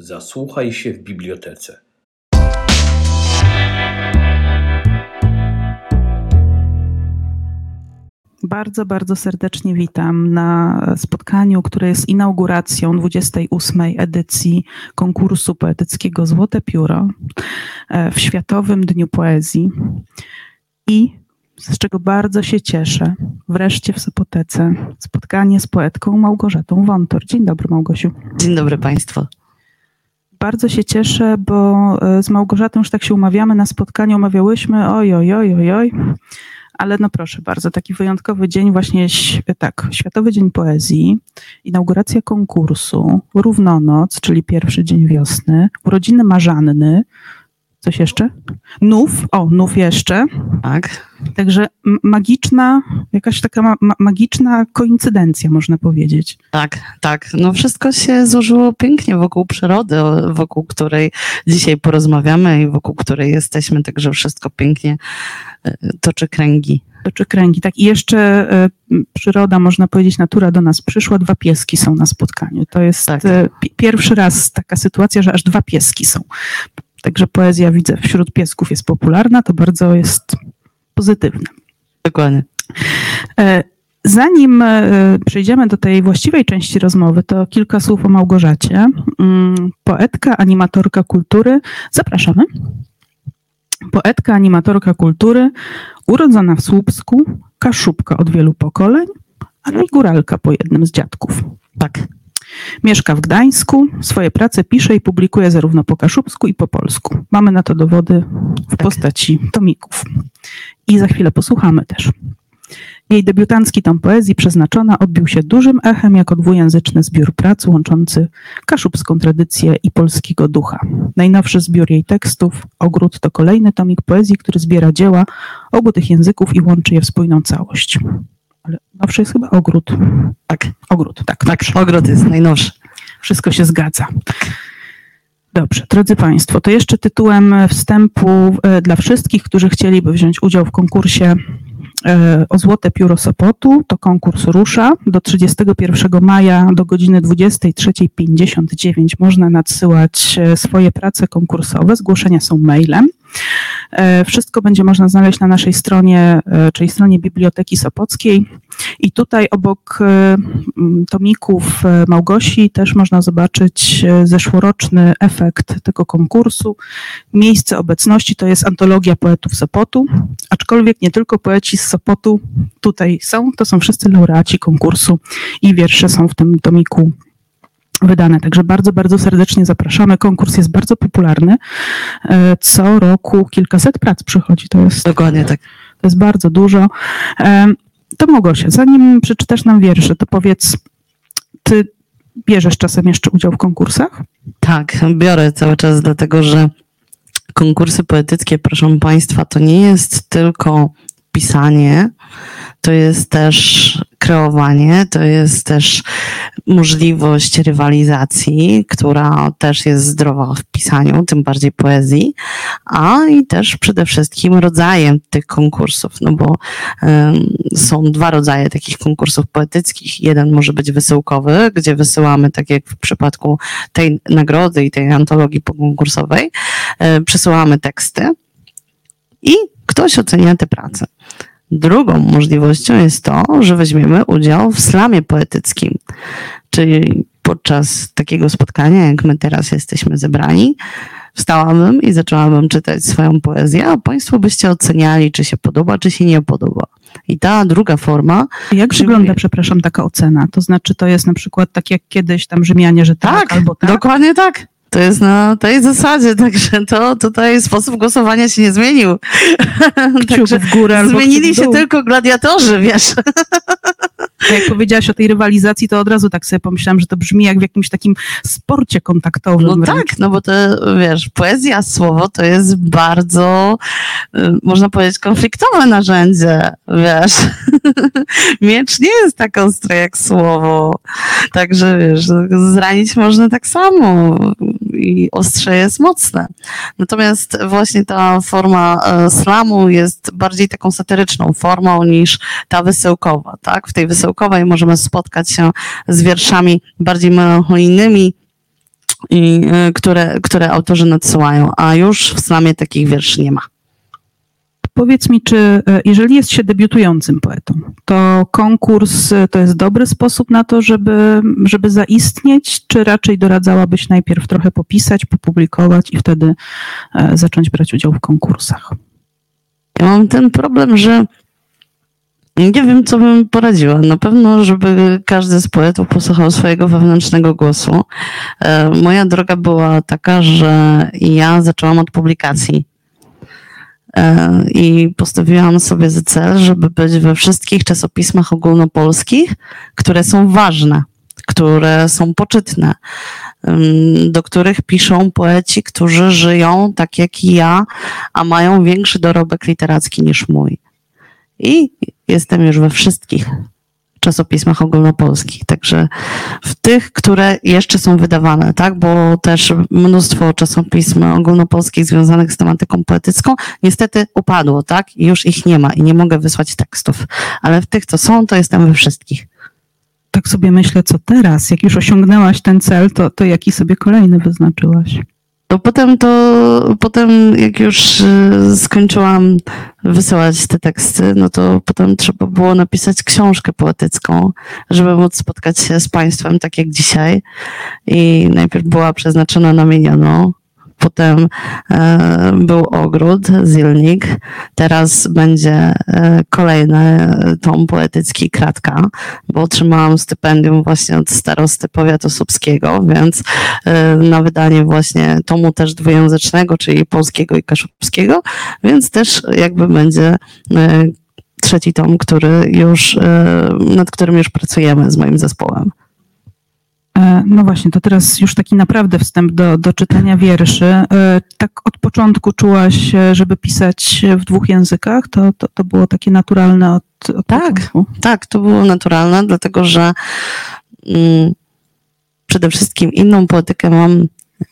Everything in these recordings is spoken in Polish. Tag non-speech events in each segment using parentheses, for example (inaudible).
Zasłuchaj się w bibliotece. Bardzo, bardzo serdecznie witam na spotkaniu, które jest inauguracją 28. edycji konkursu poetyckiego Złote Pióro e, w Światowym Dniu Poezji. I z czego bardzo się cieszę, wreszcie w Sopotece spotkanie z poetką Małgorzatą Wątor. Dzień dobry, Małgosiu. Dzień dobry Państwu. Bardzo się cieszę, bo e, z Małgorzatą już tak się umawiamy na spotkaniu, umawiałyśmy, oj, oj, oj, oj, oj. Ale no proszę bardzo, taki wyjątkowy dzień, właśnie tak, Światowy Dzień Poezji, inauguracja konkursu, równonoc, czyli pierwszy dzień wiosny, urodziny Marzanny, Coś jeszcze? Nów, o, nów jeszcze. Tak. Także magiczna, jakaś taka ma magiczna koincydencja, można powiedzieć. Tak, tak. No wszystko się złożyło pięknie wokół przyrody, wokół której dzisiaj porozmawiamy i wokół której jesteśmy, także wszystko pięknie e, toczy kręgi. Toczy kręgi, tak. I jeszcze y, przyroda, można powiedzieć, natura do nas przyszła. Dwa pieski są na spotkaniu. To jest tak. y, pierwszy raz taka sytuacja, że aż dwa pieski są. Także poezja, widzę, wśród piesków jest popularna, to bardzo jest pozytywne. Dokładnie. E, zanim e, przejdziemy do tej właściwej części rozmowy, to kilka słów o Małgorzacie. Mm, poetka, animatorka kultury. Zapraszamy. Poetka, animatorka kultury, urodzona w Słupsku, kaszubka od wielu pokoleń, ale i góralka po jednym z dziadków. Tak. Mieszka w Gdańsku, swoje prace pisze i publikuje zarówno po kaszubsku i po polsku. Mamy na to dowody w tak. postaci tomików. I za chwilę posłuchamy też. Jej debiutancki tom poezji Przeznaczona odbił się dużym echem jako dwujęzyczny zbiór prac łączący kaszubską tradycję i polskiego ducha. Najnowszy zbiór jej tekstów, Ogród, to kolejny tomik poezji, który zbiera dzieła obu tych języków i łączy je w spójną całość ale nowszy jest chyba ogród. Tak. Ogród, tak. Tak, ogród jest najnowszy. Wszystko się zgadza. Dobrze, drodzy Państwo, to jeszcze tytułem wstępu e, dla wszystkich, którzy chcieliby wziąć udział w konkursie e, o Złote Pióro Sopotu. To konkurs rusza. Do 31 maja do godziny 23.59 można nadsyłać e, swoje prace konkursowe. Zgłoszenia są mailem. E, wszystko będzie można znaleźć na naszej stronie, e, czyli stronie Biblioteki Sopockiej. I tutaj obok e, tomików Małgosi też można zobaczyć zeszłoroczny efekt tego konkursu. Miejsce obecności to jest antologia poetów Sopotu, aczkolwiek nie tylko poeci z Sopotu tutaj są, to są wszyscy laureaci konkursu i wiersze są w tym tomiku wydane. Także bardzo, bardzo serdecznie zapraszamy. Konkurs jest bardzo popularny. E, co roku kilkaset prac przychodzi. To jest, Dokładnie tak. To jest bardzo dużo. E, to Małgosia, zanim przeczytasz nam wiersze, to powiedz, ty bierzesz czasem jeszcze udział w konkursach? Tak, biorę cały czas, dlatego że konkursy poetyckie, proszę Państwa, to nie jest tylko pisanie, to jest też kreowanie, to jest też możliwość rywalizacji, która też jest zdrowa w pisaniu, tym bardziej poezji, a i też przede wszystkim rodzajem tych konkursów, no bo um, są dwa rodzaje takich konkursów poetyckich. Jeden może być wysyłkowy, gdzie wysyłamy, tak jak w przypadku tej nagrody i tej antologii konkursowej, um, przesyłamy teksty i ktoś ocenia te prace. Drugą możliwością jest to, że weźmiemy udział w slamie poetyckim, czyli podczas takiego spotkania, jak my teraz jesteśmy zebrani, wstałabym i zaczęłabym czytać swoją poezję, a Państwo byście oceniali, czy się podoba, czy się nie podoba. I ta druga forma. Jak przyjmuje... wygląda, przepraszam, taka ocena? To znaczy, to jest na przykład tak jak kiedyś tam Rzymianie, że tak, tak albo tak? Dokładnie tak. To jest na tej zasadzie, (laughs) także to tutaj sposób głosowania się nie zmienił. także w górę albo zmienili się tylko gladiatorzy, wiesz. Jak powiedziałaś o tej rywalizacji, to od razu tak sobie pomyślałam, że to brzmi jak w jakimś takim sporcie kontaktowym. No wręcz. tak, no bo to, wiesz, poezja, słowo to jest bardzo, y, można powiedzieć, konfliktowe narzędzie, wiesz. (laughs) Miecz nie jest tak ostry jak słowo. Także, wiesz, zranić można tak samo i ostrze jest mocne. Natomiast właśnie ta forma e, slamu jest bardziej taką satyryczną formą niż ta wysyłkowa, tak? W tej wysyłkowej możemy spotkać się z wierszami bardziej melancholijnymi, y, które, które autorzy nadsyłają, a już w slamie takich wierszy nie ma. Powiedz mi, czy e, jeżeli jest się debiutującym poetą, to konkurs e, to jest dobry sposób na to, żeby, żeby zaistnieć, czy raczej doradzałabyś najpierw trochę popisać, popublikować i wtedy e, zacząć brać udział w konkursach? Ja mam ten problem, że nie wiem, co bym poradziła. Na pewno, żeby każdy z poetów posłuchał swojego wewnętrznego głosu. Moja droga była taka, że ja zaczęłam od publikacji i postawiłam sobie za cel, żeby być we wszystkich czasopismach ogólnopolskich, które są ważne, które są poczytne, do których piszą poeci, którzy żyją tak jak i ja, a mają większy dorobek literacki niż mój. I jestem już we wszystkich czasopismach ogólnopolskich. Także w tych, które jeszcze są wydawane, tak, bo też mnóstwo czasopism ogólnopolskich związanych z tematyką poetycką niestety upadło, tak, i już ich nie ma i nie mogę wysłać tekstów. Ale w tych, co są, to jestem we wszystkich. Tak sobie myślę, co teraz? Jak już osiągnęłaś ten cel, to, to jaki sobie kolejny wyznaczyłaś? To potem to, potem jak już y, skończyłam wysyłać te teksty, no to potem trzeba było napisać książkę poetycką, żeby móc spotkać się z Państwem tak jak dzisiaj. I najpierw była przeznaczona na minioną, potem e, był ogród, zilnik, teraz będzie e, kolejny tom poetycki Kratka, bo otrzymałam stypendium właśnie od starosty powiatu słupskiego, więc e, na wydanie właśnie tomu też dwujęzycznego, czyli polskiego i kaszubskiego, więc też jakby będzie trzeci tom, który już, nad którym już pracujemy z moim zespołem. E, no właśnie, to teraz już taki naprawdę wstęp do, do czytania wierszy. E, tak od początku czułaś, żeby pisać w dwóch językach? To, to, to było takie naturalne od, od Tak, początku? tak, to było naturalne, dlatego że mm, przede wszystkim inną poetykę mam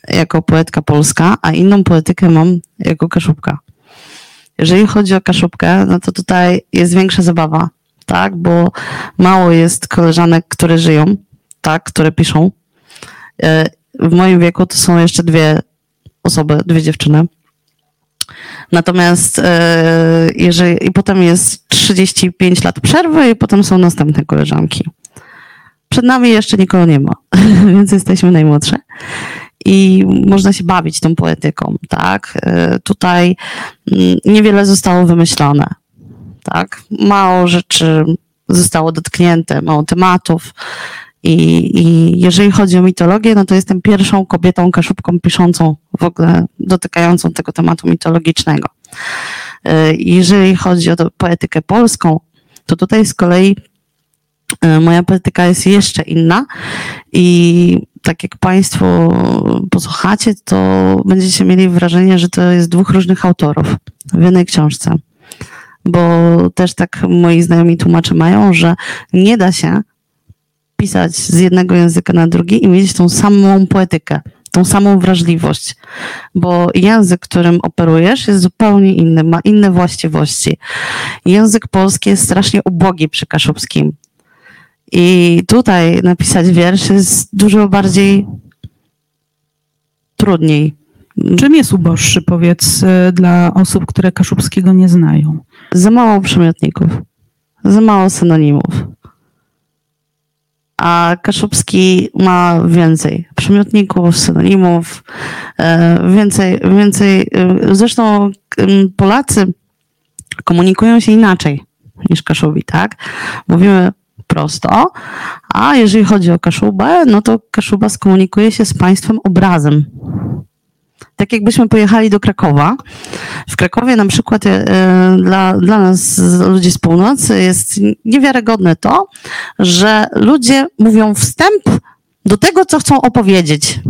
jako poetka polska, a inną poetykę mam jako kaszubka. Jeżeli chodzi o kaszubkę, no to tutaj jest większa zabawa, tak, bo mało jest koleżanek, które żyją tak, które piszą. E, w moim wieku to są jeszcze dwie osoby, dwie dziewczyny. Natomiast e, jeżeli, i potem jest 35 lat przerwy i potem są następne koleżanki. Przed nami jeszcze nikogo nie ma, (laughs) więc jesteśmy najmłodsze. I można się bawić tą poetyką, tak? E, tutaj mm, niewiele zostało wymyślone, tak? Mało rzeczy zostało dotknięte, mało tematów. I, I jeżeli chodzi o mitologię, no to jestem pierwszą kobietą kaszubką piszącą w ogóle dotykającą tego tematu mitologicznego. E, jeżeli chodzi o poetykę polską, to tutaj z kolei e, moja poetyka jest jeszcze inna i tak jak Państwo posłuchacie, to będziecie mieli wrażenie, że to jest dwóch różnych autorów w jednej książce. Bo też tak moi znajomi tłumacze mają, że nie da się pisać z jednego języka na drugi i mieć tą samą poetykę, tą samą wrażliwość, bo język, którym operujesz, jest zupełnie inny, ma inne właściwości. Język polski jest strasznie ubogi przy kaszubskim. I tutaj napisać wiersz jest dużo bardziej trudniej. Czym jest uboższy, powiedz, y, dla osób, które kaszubskiego nie znają? Za mało przymiotników, za mało synonimów a Kaszubski ma więcej przymiotników, synonimów, e, więcej, więcej. E, zresztą Polacy komunikują się inaczej niż Kaszubi, tak? Mówimy prosto, a jeżeli chodzi o Kaszubę, no to Kaszuba skomunikuje się z państwem obrazem tak jakbyśmy pojechali do Krakowa. W Krakowie na przykład e, dla, dla nas, ludzi z północy, jest niewiarygodne to, że ludzie mówią wstęp do tego, co chcą opowiedzieć.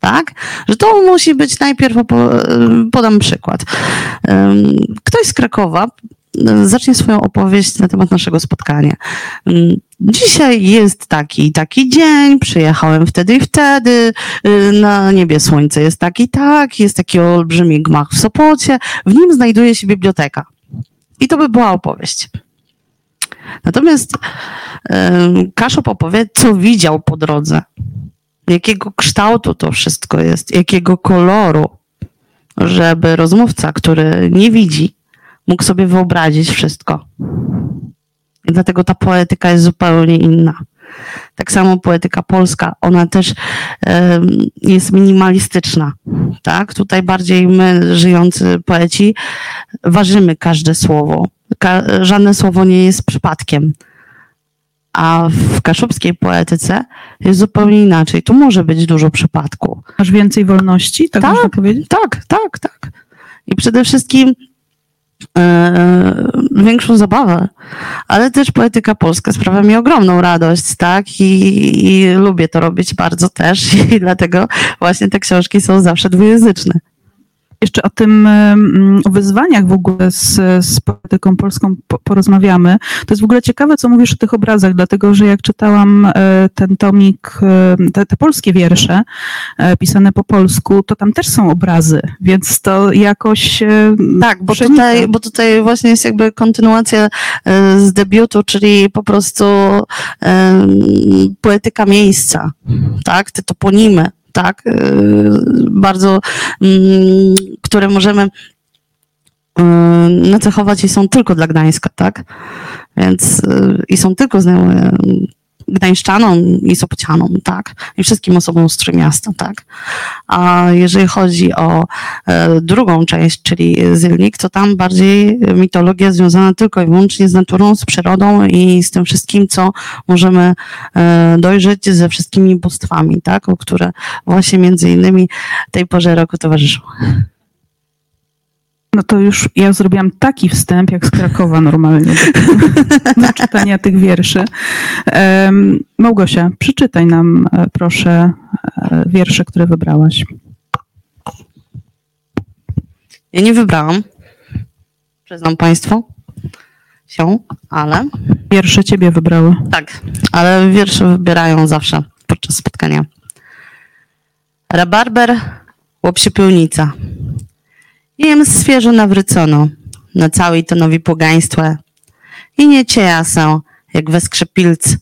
Tak? Że to musi być najpierw, e, podam przykład. Ktoś z Krakowa zacznie swoją opowieść na temat naszego spotkania. Dzisiaj jest taki taki dzień, przyjechałem wtedy i wtedy, y, na niebie słońce jest tak i tak, jest taki olbrzymi gmach w Sopocie, w nim znajduje się biblioteka. I to by była opowieść. Natomiast Kaszop opowie, co widział po drodze. jakiego kształtu to wszystko jest, jakiego koloru, żeby rozmówca, który nie widzi, mógł sobie wyobrazić wszystko. Dlatego ta poetyka jest zupełnie inna. Tak samo poetyka polska, ona też jest minimalistyczna. Tak? Tutaj bardziej my, żyjący poeci, ważymy każde słowo. Żadne słowo nie jest przypadkiem. A w kaszubskiej poetyce jest zupełnie inaczej. Tu może być dużo przypadku. Masz więcej wolności, tak, tak można powiedzieć? Tak, tak, tak. I przede wszystkim yy, większą zabawę, ale też poetyka polska sprawia mi ogromną radość, tak? I, I lubię to robić bardzo też (laughs) i dlatego właśnie te książki są zawsze dwujęzyczne jeszcze o tym o wyzwaniach w ogóle z, z poetyką polską porozmawiamy. To jest w ogóle ciekawe, co mówisz o tych obrazach, dlatego że jak czytałam e, ten tomik, te, te polskie wiersze e, pisane po polsku, to tam też są obrazy, więc to jakoś. E, tak, bo tutaj, bo tutaj właśnie jest jakby kontynuacja z debiutu, czyli po prostu poetyka miejsca, tak, te toponimy tak, y, bardzo, mm, które możemy y, nacechować i są tylko dla Gdańska, tak? Więc y, i są tylko znane gdańszczanom i sopocianom, tak? I wszystkim osobom z Trójmiasta, tak? A jeżeli chodzi o e, drugą część, czyli Zylnik, to tam bardziej mitologia związana tylko i wyłącznie z naturą, z przyrodą i z tym wszystkim, co możemy e, dojrzeć ze wszystkimi bóstwami, tak? O które właśnie między innymi tej porze roku towarzyszą. No to już ja zrobiłam taki wstęp, jak z Krakowa normalnie, do, (laughs) do czytania tych wierszy. Małgosia, przeczytaj nam e, proszę e, wiersze, które wybrałaś. Ja nie wybrałam, przyznam Państwu się, ale... Wiersze Ciebie wybrały. Tak, ale wiersze wybierają zawsze podczas spotkania. Rabarber, łopsiepełnica. Jem świeżo nawrócono, na całej to nowi pogaństwa. I nie cieja się, jak we skrzepilc.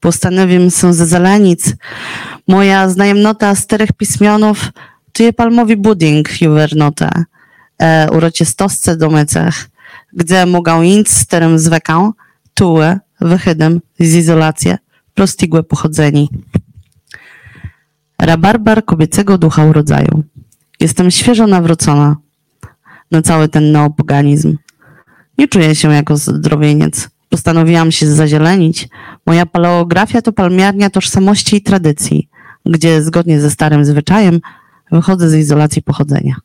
Postanowiłem się ze zelenic. Moja znajomnota z czterech pismionów to je palmowy budynek juwernota. E, uroczystosce domycech, gdzie mogą inc z którym zwekał, tułe, wychydem z izolację, prostigłe pochodzeni. Rabarbar kobiecego ducha urodzaju. Jestem świeżo nawrócona na cały ten neopoganizm. Nie czuję się jako zdrowieniec. Postanowiłam się zazielenić. Moja paleografia to palmiarnia tożsamości i tradycji, gdzie zgodnie ze starym zwyczajem wychodzę z izolacji pochodzenia.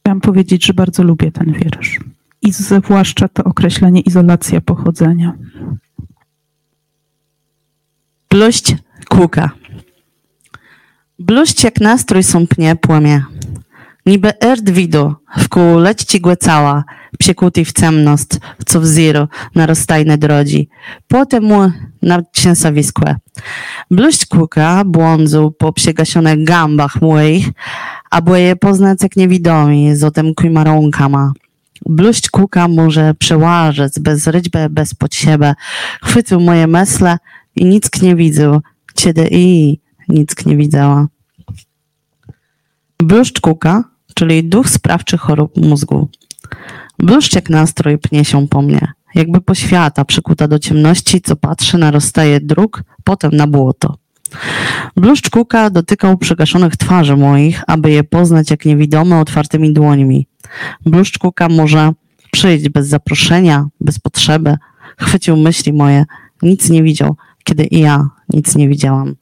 Chciałam powiedzieć, że bardzo lubię ten wiersz. I zwłaszcza to określenie izolacja pochodzenia. Bluść kuka. Bluść jak nastrój sąpnie płomie. Niby erd widu, wkół leć ci cała, psiekuty w ciemność, co wziro na rozstajne drodzi. Potem mu na cięsawiskłe. Bluść kuka błądzu po przegasionych gambach moich, a było je poznać jak niewidomi, z otem kujmarąka ma. Bluść kuka może przełażec, bez rydźbę, bez pod siebie. Chwycił moje mesle i nic nie widział. Ciedy i nic nie widziała. Bluszcz kuka, czyli duch sprawczy chorób mózgu. Bluszcz jak nastrój pnie się po mnie, jakby poświata przykuta do ciemności, co patrzy na rozstaje dróg, potem na błoto. Bluszcz kuka dotykał przygaszonych twarzy moich, aby je poznać jak niewidome otwartymi dłońmi. Bluszcz kuka może przyjść bez zaproszenia, bez potrzeby. Chwycił myśli moje, nic nie widział, kiedy i ja nic nie widziałam.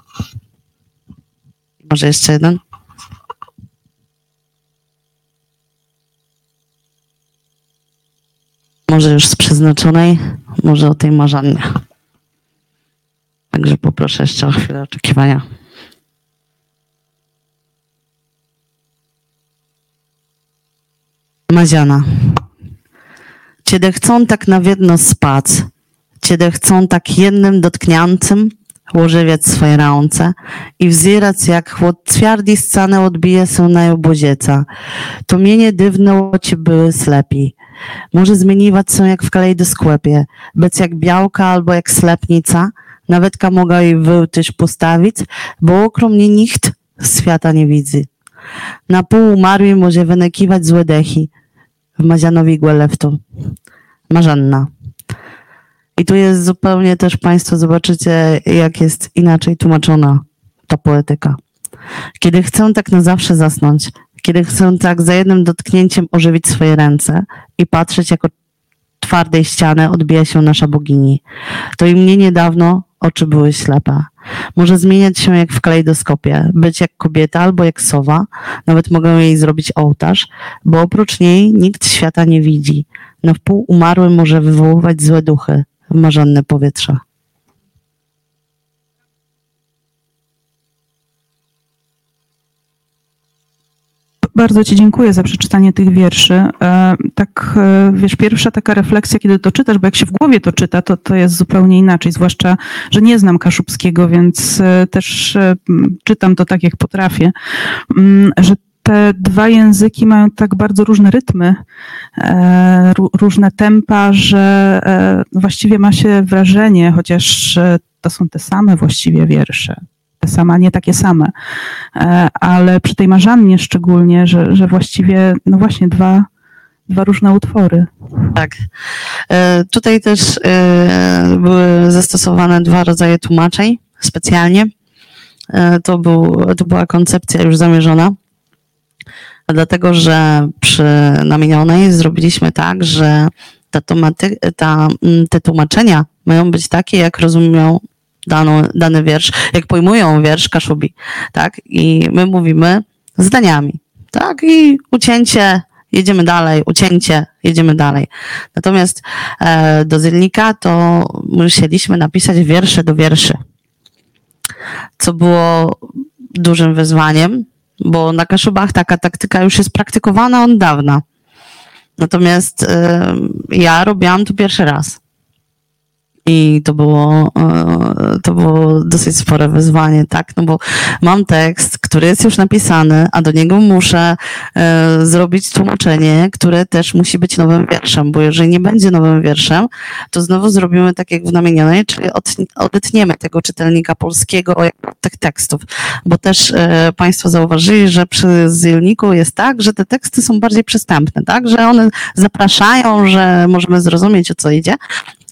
Może jeszcze jeden? Może już z przeznaczonej, może o tej marzannie. Także poproszę jeszcze o chwilę oczekiwania. Maziana. Ciebie chcą tak na wiedno spać, Ciebie chcą tak jednym dotknięcym, łożywiec swoje ręce i wzierać jak chłod twierdzi scenę odbije się na obozieca. To mienie dywne ci były slepi. Może zmieniwać się jak w kalejdoskopie, być jak białka albo jak slepnica, Nawet mogła i wy też postawić, bo okrom mnie nikt świata nie widzi. Na pół umarły może wynekiwać złe dechy w Mazianowi Gueleftu. Marzanna. I tu jest zupełnie też Państwo zobaczycie, jak jest inaczej tłumaczona ta poetyka. Kiedy chcę tak na zawsze zasnąć, kiedy chcę tak za jednym dotknięciem ożywić swoje ręce i patrzeć, jako twardej ściany odbija się nasza bogini, to i mnie niedawno oczy były ślepe. Może zmieniać się jak w kalejdoskopie, być jak kobieta albo jak sowa, nawet mogę jej zrobić ołtarz, bo oprócz niej nikt świata nie widzi. Na wpół umarły może wywoływać złe duchy, w marzanne powietrze. Bardzo Ci dziękuję za przeczytanie tych wierszy. E, tak, e, wiesz, pierwsza taka refleksja, kiedy to czytasz, bo jak się w głowie to czyta, to, to jest zupełnie inaczej, zwłaszcza, że nie znam Kaszubskiego, więc e, też czytam to tak, jak potrafię, mm, że te dwa języki mają tak bardzo różne rytmy, różne tempa, że właściwie ma się wrażenie, chociaż to są te same właściwie wiersze, te same, nie takie same. E, ale przy tej Marzannie szczególnie, że, że właściwie, no właśnie, dwa, dwa różne utwory. Tak. E, tutaj też e, były zastosowane dwa rodzaje tłumaczeń specjalnie. To, był, to była koncepcja już zamierzona, dlatego że przy namienionej zrobiliśmy tak, że ta ta, te tłumaczenia mają być takie, jak rozumią daną, dany wiersz, jak pojmują wiersz Kaszubi, tak? I my mówimy zdaniami, tak? I ucięcie, jedziemy dalej, ucięcie, jedziemy dalej. Natomiast e, do Zylnika to musieliśmy napisać wiersze do wierszy, co było dużym wyzwaniem, bo na Kaszubach taka taktyka już jest praktykowana od dawna. Natomiast e, ja robiłam to pierwszy raz. I to było, e, to było dosyć spore wyzwanie, tak? No bo mam tekst, który jest już napisany, a do niego muszę e, zrobić tłumaczenie, które też musi być nowym wierszem, bo jeżeli nie będzie nowym wierszem, to znowu zrobimy tak jak w namienionej, czyli odetniemy tego czytelnika polskiego tych tekstów, bo też e, Państwo zauważyli, że przy Zylniku jest tak, że te teksty są bardziej przystępne, tak? Że one zapraszają, że możemy zrozumieć o co idzie,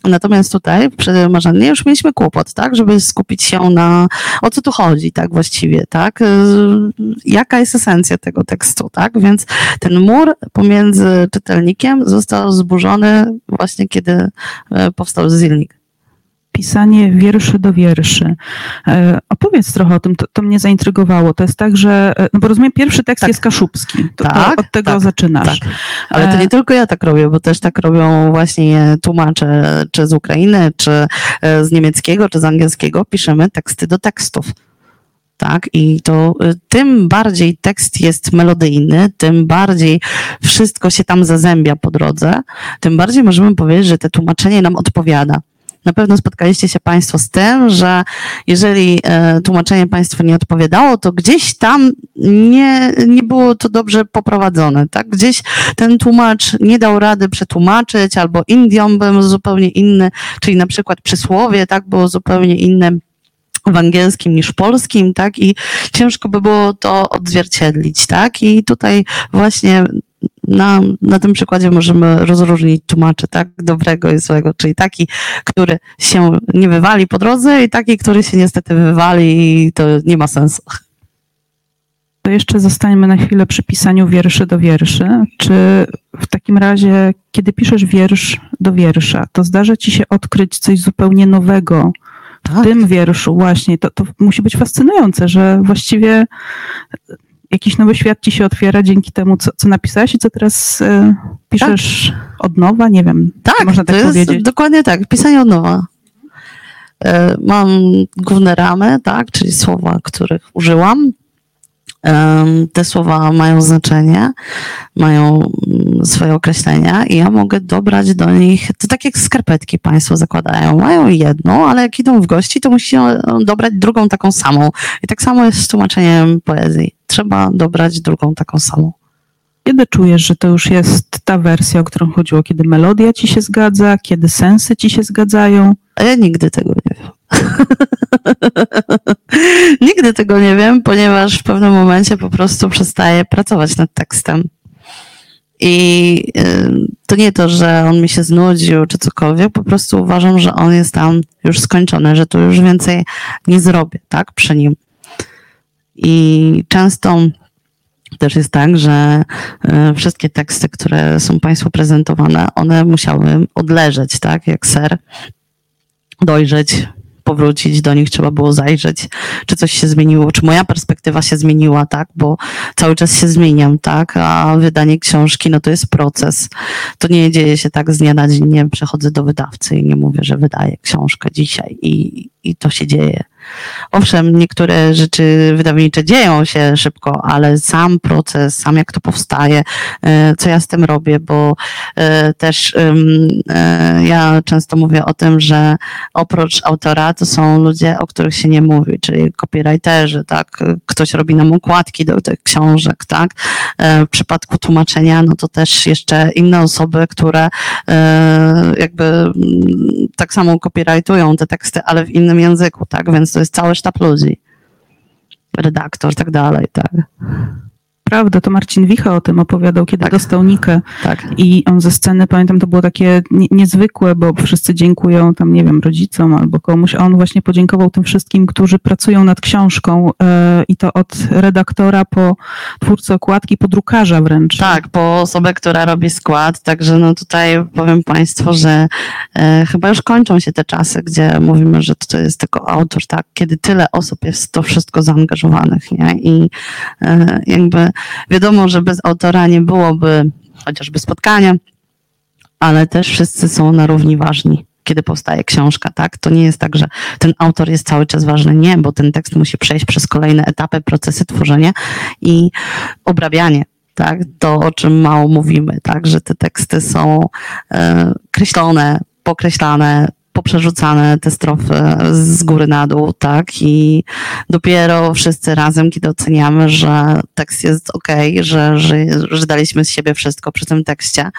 Natomiast tutaj przy Marzannie już mieliśmy kłopot, tak, żeby skupić się na o co tu chodzi, tak właściwie, tak, y, jaka jest esencja tego tekstu, tak, więc ten mur pomiędzy czytelnikiem został zburzony właśnie kiedy e, powstał Zilnik pisanie wierszy do wierszy. E, opowiedz trochę o tym, to, to mnie zaintrygowało. To jest tak, że, e, no bo rozumiem, pierwszy tekst tak. jest kaszubski, to, tak, to od tego tak, zaczynasz. Tak. Ale to nie tylko ja tak robię, bo też tak robią właśnie tłumacze, czy z Ukrainy, czy z niemieckiego, czy z angielskiego, piszemy teksty do tekstów tak? I to tym bardziej tekst jest melodyjny, tym bardziej wszystko się tam zazębia po drodze, tym bardziej możemy powiedzieć, że to tłumaczenie nam odpowiada. Na pewno spotkaliście się Państwo z tym, że jeżeli e, tłumaczenie Państwu nie odpowiadało, to gdzieś tam nie, nie było to dobrze poprowadzone, tak? Gdzieś ten tłumacz nie dał rady przetłumaczyć, albo Indiom był zupełnie inny, czyli na przykład przysłowie, tak, było zupełnie inne w angielskim niż w polskim, tak? I ciężko by było to odzwierciedlić, tak? I tutaj właśnie na, na tym przykładzie możemy rozróżnić tłumaczy, tak, dobrego i złego, czyli taki, który się nie wywali po drodze i taki, który się niestety wywali i to nie ma sensu. To jeszcze zostańmy na chwilę przy pisaniu wierszy do wierszy. Czy w takim razie, kiedy piszesz wiersz do wiersza, to zdarza ci się odkryć coś zupełnie nowego tak. w tym wierszu właśnie? To, to musi być fascynujące, że właściwie jakiś nowy świat ci się otwiera dzięki temu, co, co napisałeś i co teraz e, piszesz tak. od nowa, nie wiem, tak, można tak to powiedzieć. Jest dokładnie tak, pisanie od nowa. E, mam główne ramy, tak, czyli słowa, których użyłam. Te słowa mają znaczenie, mają mm, swoje określenia i ja mogę dobrać do nich, to tak jak skarpetki Państwo zakładają, mają jedną, ale jak idą w gości, to musi dobrać drugą taką samą. I tak samo jest z tłumaczeniem poezji. Trzeba dobrać drugą taką samą. Kiedy czujesz, że to już jest ta wersja, o którą chodziło? Kiedy melodia ci się zgadza, kiedy sensy ci się zgadzają? A ja nigdy tego nie wiem. (laughs) (laughs) Nigdy tego nie wiem, ponieważ w pewnym momencie po prostu przestaję pracować nad tekstem. I y, to nie to, że on mi się znudził czy cokolwiek, po prostu uważam, że on jest tam już skończony, że tu już więcej nie zrobię, tak, przy nim. I często też jest tak, że y, wszystkie teksty, które są Państwu prezentowane, one musiały odleżeć, tak, jak ser, dojrzeć, powrócić do nich, trzeba było zajrzeć, czy coś się zmieniło, czy moja perspektywa się zmieniła, tak, bo cały czas się zmieniam, tak, a wydanie książki, no to jest proces. To nie dzieje się tak z dnia na dzień, nie przechodzę do wydawcy i nie mówię, że wydaję książkę dzisiaj i, i to się dzieje. Owszem, niektóre rzeczy wydawnicze dzieją się szybko, ale sam proces, sam jak to powstaje, e, co ja z tym robię, bo e, też e, ja często mówię o tym, że oprócz autora to są ludzie, o których się nie mówi, czyli copywriterzy, tak? Ktoś robi nam układki do tych książek, tak? W przypadku tłumaczenia, no to też jeszcze inne osoby, które jakby tak samo copywritują te teksty, ale w innym języku, tak? Więc to jest cały sztab ludzi. Redaktor, tak dalej, tak. Prawda, to Marcin Wicha o tym opowiadał, kiedy tak. dostał Nikę. Tak. I on ze sceny, pamiętam, to było takie niezwykłe, bo wszyscy dziękują tam, nie wiem, rodzicom albo komuś, a on właśnie podziękował tym wszystkim, którzy pracują nad książką yy, i to od redaktora po twórcę okładki, po drukarza wręcz. Tak, po osobę, która robi skład, także no tutaj powiem Państwu, że yy, chyba już kończą się te czasy, gdzie mówimy, że to jest tylko autor, tak, kiedy tyle osób jest w to wszystko zaangażowanych, nie, i yy, jakby Wiadomo, że bez autora nie byłoby chociażby spotkania, ale też wszyscy są na równi ważni kiedy powstaje książka, tak? To nie jest tak, że ten autor jest cały czas ważny. Nie, bo ten tekst musi przejść przez kolejne etapy, procesy tworzenia i obrabianie. Tak, to o czym mało mówimy, tak, że te teksty są e, kreślone, pokreślane, poprzerzucane te strofy z góry na dół, tak? I dopiero wszyscy razem, kiedy oceniamy, że tekst jest ok, że, że, że daliśmy z siebie wszystko przy tym tekście,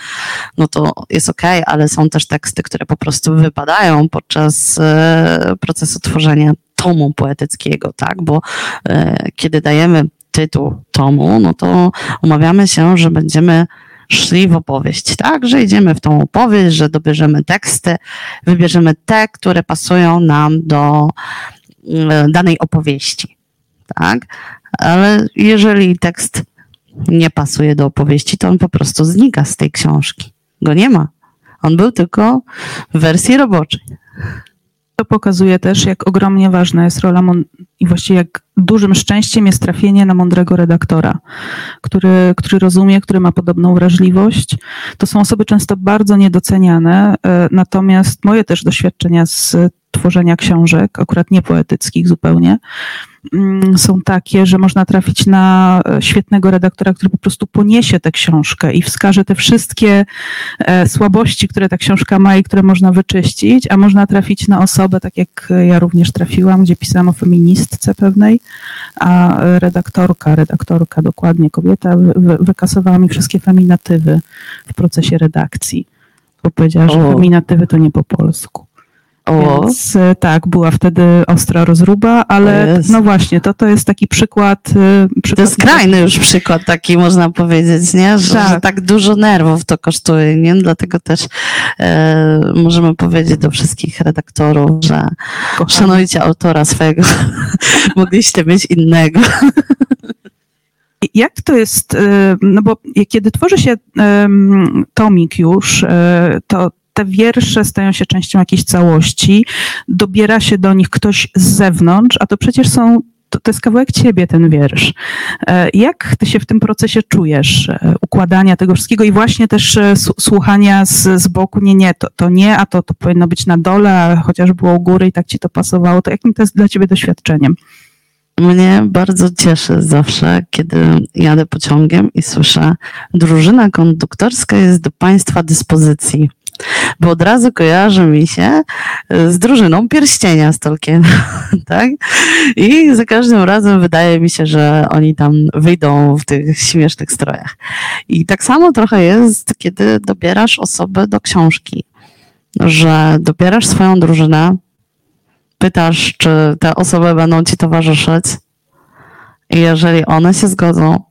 no to jest ok, ale są też teksty, które po prostu wypadają podczas e, procesu tworzenia tomu poetyckiego, tak? Bo e, kiedy dajemy tytuł tomu, no to umawiamy się, że będziemy szli w opowieść, tak? Że idziemy w tą opowieść, że dobierzemy teksty, wybierzemy te, które pasują nam do mm, danej opowieści, tak? Ale jeżeli tekst nie pasuje do opowieści, to on po prostu znika z tej książki. Go nie ma. On był tylko w wersji roboczej. To pokazuje też, jak ogromnie ważna jest rola i właściwie jak dużym szczęściem jest trafienie na mądrego redaktora, który, który rozumie, który ma podobną wrażliwość. To są osoby często bardzo niedoceniane, e, natomiast moje też doświadczenia z tworzenia książek, akurat nie poetyckich zupełnie, są takie, że można trafić na e, świetnego redaktora, który po prostu poniesie tę książkę i wskaże te wszystkie e, słabości, które ta książka ma i które można wyczyścić, a można trafić na osobę, tak jak ja również trafiłam, gdzie pisałam o feministce pewnej, a redaktorka, redaktorka dokładnie, kobieta, wykasowała mi wszystkie feminatywy w procesie redakcji, bo powiedziała, że feminatywy to nie po polsku. O. Więc e, tak, była wtedy ostra rozruba, ale no właśnie, to, to jest taki przykład, e, przykład. To jest skrajny już przykład taki, można powiedzieć, nie? Że tak, że tak dużo nerwów to kosztuje, nie? Dlatego też e, możemy powiedzieć do wszystkich redaktorów, że Kochani. szanujcie autora swojego, (laughs) mogliście mieć innego. Jak to jest, e, no bo kiedy tworzy się tomik już, to te wiersze stają się częścią jakiejś całości, dobiera się do nich ktoś z zewnątrz, a to przecież są to, to, jest kawałek ciebie, ten wiersz. E, jak ty się w tym procesie czujesz, e, układania tego wszystkiego i właśnie też e, słuchania z, z boku, nie, nie, to, to nie, a to, to powinno być na dole, chociaż było u góry i tak ci to pasowało, to jakim to jest dla ciebie doświadczeniem? Mnie bardzo cieszy zawsze, kiedy jadę pociągiem i słyszę, drużyna konduktorska jest do Państwa dyspozycji bo od razu kojarzy mi się e, z drużyną pierścienia z Tolkiena, (laughs) tak? I za każdym razem wydaje mi się, że oni tam wyjdą w tych śmiesznych strojach. I tak samo trochę jest, kiedy dobierasz osobę do książki, że dobierasz swoją drużynę, pytasz, czy te osoby będą ci towarzyszyć. I jeżeli one się zgodzą,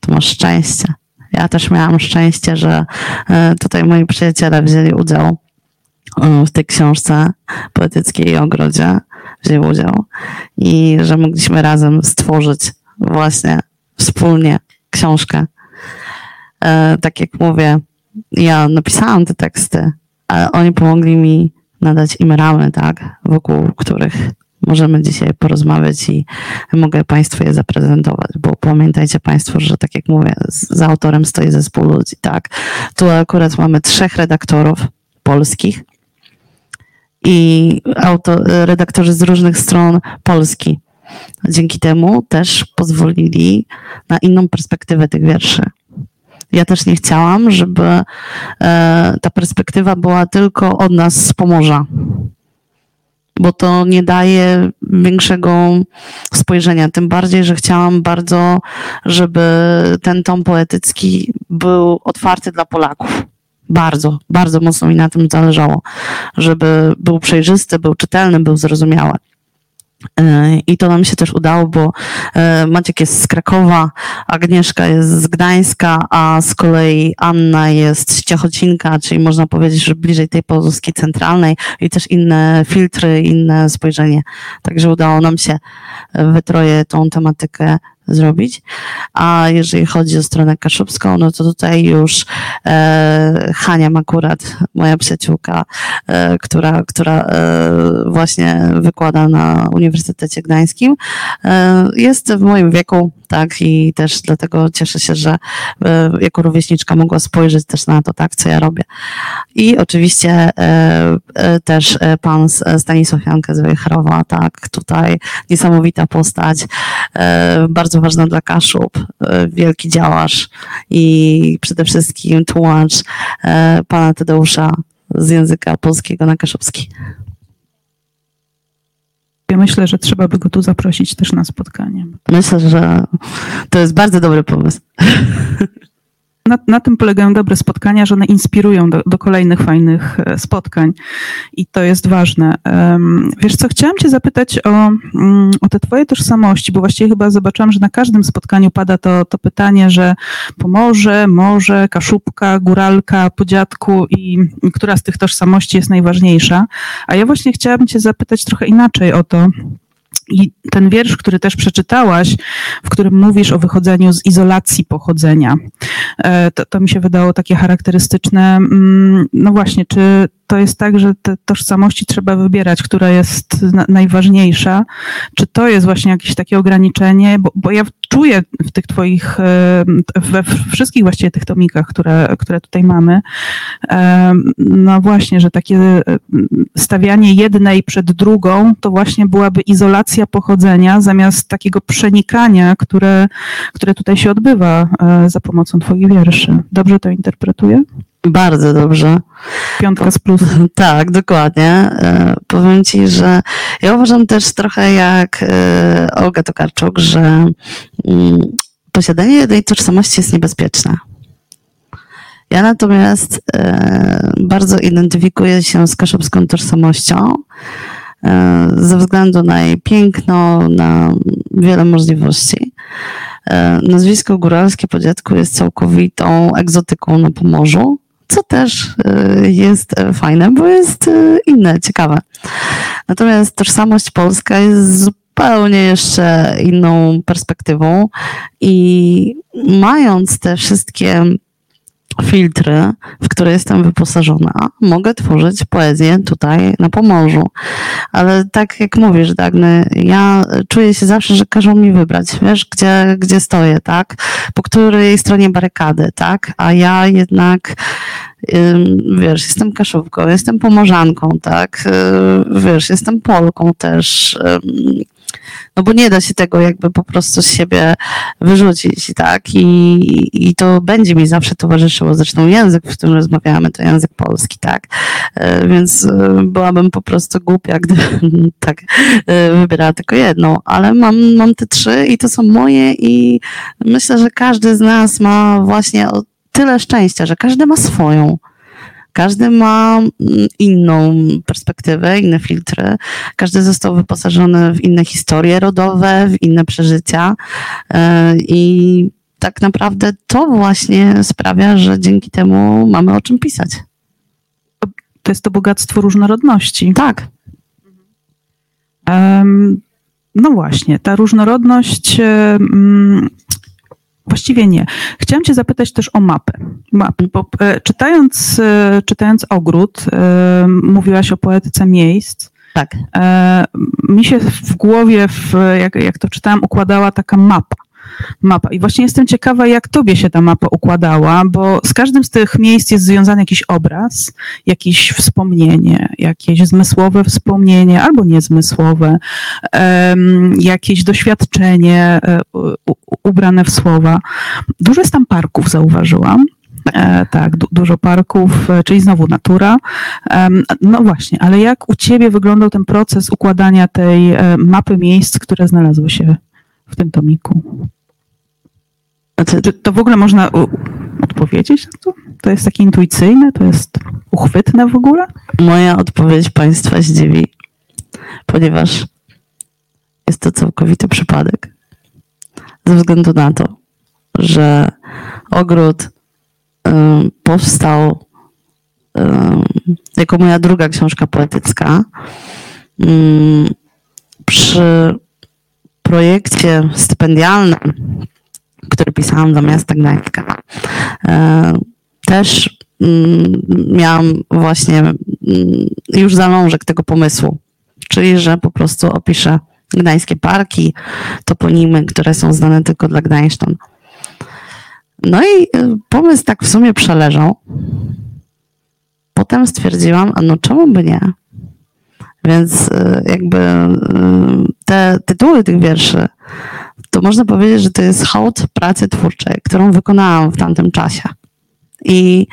to masz szczęście. Ja też miałam szczęście, że e, tutaj moi przyjaciele wzięli udział e, w tej książce poetyckiej Ogrodzie, wzięli udział i że mogliśmy razem stworzyć właśnie wspólnie książkę. E, tak jak mówię, ja napisałam te teksty, ale oni pomogli mi nadać im ramy, tak, wokół których możemy dzisiaj porozmawiać i mogę Państwu je zaprezentować, bo pamiętajcie Państwo, że tak jak mówię, za autorem stoi zespół ludzi, tak. Tu akurat mamy trzech redaktorów polskich i auto, redaktorzy z różnych stron Polski. Dzięki temu też pozwolili na inną perspektywę tych wierszy. Ja też nie chciałam, żeby e, ta perspektywa była tylko od nas z Pomorza, bo to nie daje większego spojrzenia. Tym bardziej, że chciałam bardzo, żeby ten tom poetycki był otwarty dla Polaków. Bardzo, bardzo mocno mi na tym zależało, żeby był przejrzysty, był czytelny, był zrozumiały. E, I to nam się też udało, bo e, Maciek jest z Krakowa, Agnieszka jest z Gdańska, a z kolei Anna jest z Ciechocinka, czyli można powiedzieć, że bliżej tej Polski centralnej i też inne filtry, inne spojrzenie. Także udało nam się we troje tą tematykę zrobić. A jeżeli chodzi o stronę kaszubską, no to tutaj już e, Hania akurat, moja przyjaciółka, e, która, która e, właśnie wykłada na Uniwersytecie Gdańskim, e, jest w moim wieku, tak, i też dlatego cieszę się, że e, jako rówieśniczka mogła spojrzeć też na to, tak, co ja robię. I oczywiście e, też pan Stanisław Jankę z Wejherowa, tak, tutaj niesamowita postać, e, bardzo ważna dla Kaszub, e, wielki działarz i przede wszystkim tłumacz e, pana Tadeusza z języka polskiego na kaszubski. Ja myślę, że trzeba by go tu zaprosić też na spotkanie. Myślę, że to jest bardzo dobry pomysł. (laughs) Na, na tym polegają dobre spotkania, że one inspirują do, do kolejnych fajnych e, spotkań i to jest ważne. Wiesz co, chciałam cię zapytać o, mm, o te twoje tożsamości, bo właściwie chyba zobaczyłam, że na każdym spotkaniu pada to, to pytanie, że Pomorze, Morze, Kaszubka, Góralka, po dziadku i która z tych tożsamości jest najważniejsza. A ja właśnie chciałabym cię zapytać trochę inaczej o to, i ten wiersz, który też przeczytałaś, w którym mówisz o wychodzeniu z izolacji pochodzenia, e, to, to mi się wydało takie charakterystyczne. Mm, No właśnie, czy to jest tak, że te tożsamości trzeba wybierać, która jest na, najważniejsza? Czy to jest właśnie jakieś takie ograniczenie? Bo, bo ja czuję w tych twoich, e, we wszystkich właściwie tych tomikach, które, które tutaj mamy, e, no właśnie, że takie e, stawianie jednej przed drugą, to właśnie byłaby izolacja pochodzenia, zamiast takiego przenikania, które, które tutaj się odbywa za pomocą twoich wierszy. Dobrze to interpretuję? Bardzo dobrze. Piątka z plusem. (laughs) Tak, dokładnie. E, Powiem Ci, że ja uważam też trochę jak e, Olga Tokarczuk, że mm, posiadanie jednej tożsamości jest niebezpieczne. Ja natomiast e, bardzo identyfikuję się z kaszubską tożsamością ze względu na jej piękno, na wiele możliwości. Nazwisko góralskie po dziadku jest całkowitą egzotyką na Pomorzu, co też e, jest e, fajne, bo jest e, inne, ciekawe. Natomiast tożsamość polska jest zupełnie jeszcze inną perspektywą i mając te wszystkie filtry, w które jestem wyposażona, mogę tworzyć poezję tutaj na Pomorzu. Ale tak jak mówisz, Dagny, ja czuję się zawsze, że każą mi wybrać, wiesz, gdzie, gdzie stoję, tak? Po której stronie barykady, tak? A ja jednak wiesz, jestem kaszubką, jestem pomorzanką, tak? Yy, Wiesz, jestem Polką też. No bo nie da się tego jakby po prostu z siebie wyrzucić, tak? I, I to będzie mi zawsze towarzyszyło. Zresztą język, w którym rozmawiamy, to język polski, tak? E, Więc e, byłabym po prostu głupia, (laughs) gdybym tak e, wybierała tylko jedną, ale mam, mam te trzy i to są moje i myślę, że każdy z nas ma właśnie tyle szczęścia, że każdy ma swoją. Każdy ma mm, inną perspektywę, inne filtry. Każdy został wyposażony w inne historie rodowe, w inne przeżycia. E, I tak naprawdę to właśnie sprawia, że dzięki temu mamy o czym pisać. To jest to bogactwo różnorodności. Tak. Um, no właśnie, ta różnorodność. Um, Właściwie nie. Chciałam Cię zapytać też o mapę. mapy, bo e, czytając, e, czytając Ogród, e, mówiłaś o poetyce miejsc. Tak. Mi się w głowie, w, jak, jak to czytałam, układała taka mapa mapa. I właśnie jestem ciekawa, jak tobie się ta mapa układała, bo z każdym z tych miejsc jest związany jakiś obraz, jakieś wspomnienie, jakieś zmysłowe wspomnienie albo niezmysłowe, jakieś doświadczenie um, ubrane w słowa. Dużo jest tam parków, zauważyłam. E, tak, du dużo parków, e, czyli znowu natura. E, no właśnie, ale jak u Ciebie wyglądał ten proces układania tej e, mapy miejsc, które znalazły się w tym tomiku? Znaczy, czy to w ogóle można odpowiedzieć na to? To jest takie intuicyjne? To jest uchwytne w ogóle? Moja odpowiedź Państwa zdziwi, ponieważ jest to całkowity przypadek. Ze względu na to, że ogród powstał jako moja druga książka poetycka. Przy projekcie stypendialnym który pisałam miasta Gdańska. E, też mm, miałam właśnie mm, już zalążek tego pomysłu, czyli że po prostu opiszę gdańskie parki, toponimy, które są znane tylko dla Gdańszczan. No i e, pomysł tak w sumie przeleżał. Potem stwierdziłam, a no czemu by nie? Więc e, jakby te tytuły tych wierszy to można powiedzieć, że to jest hołd pracy twórczej, którą wykonałam w tamtym czasie. I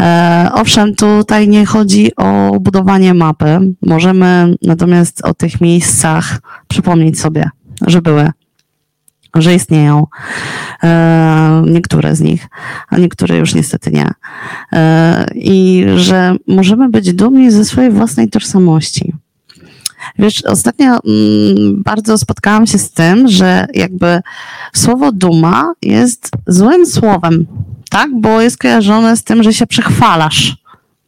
e, owszem, tutaj nie chodzi o budowanie mapy. Możemy natomiast o tych miejscach przypomnieć sobie, że były, że istnieją. E, niektóre z nich, a niektóre już niestety nie. E, I że możemy być dumni ze swojej własnej tożsamości. Wiesz, ostatnio mm, bardzo spotkałam się z tym, że jakby słowo duma jest złym słowem, tak? Bo jest kojarzone z tym, że się przechwalasz.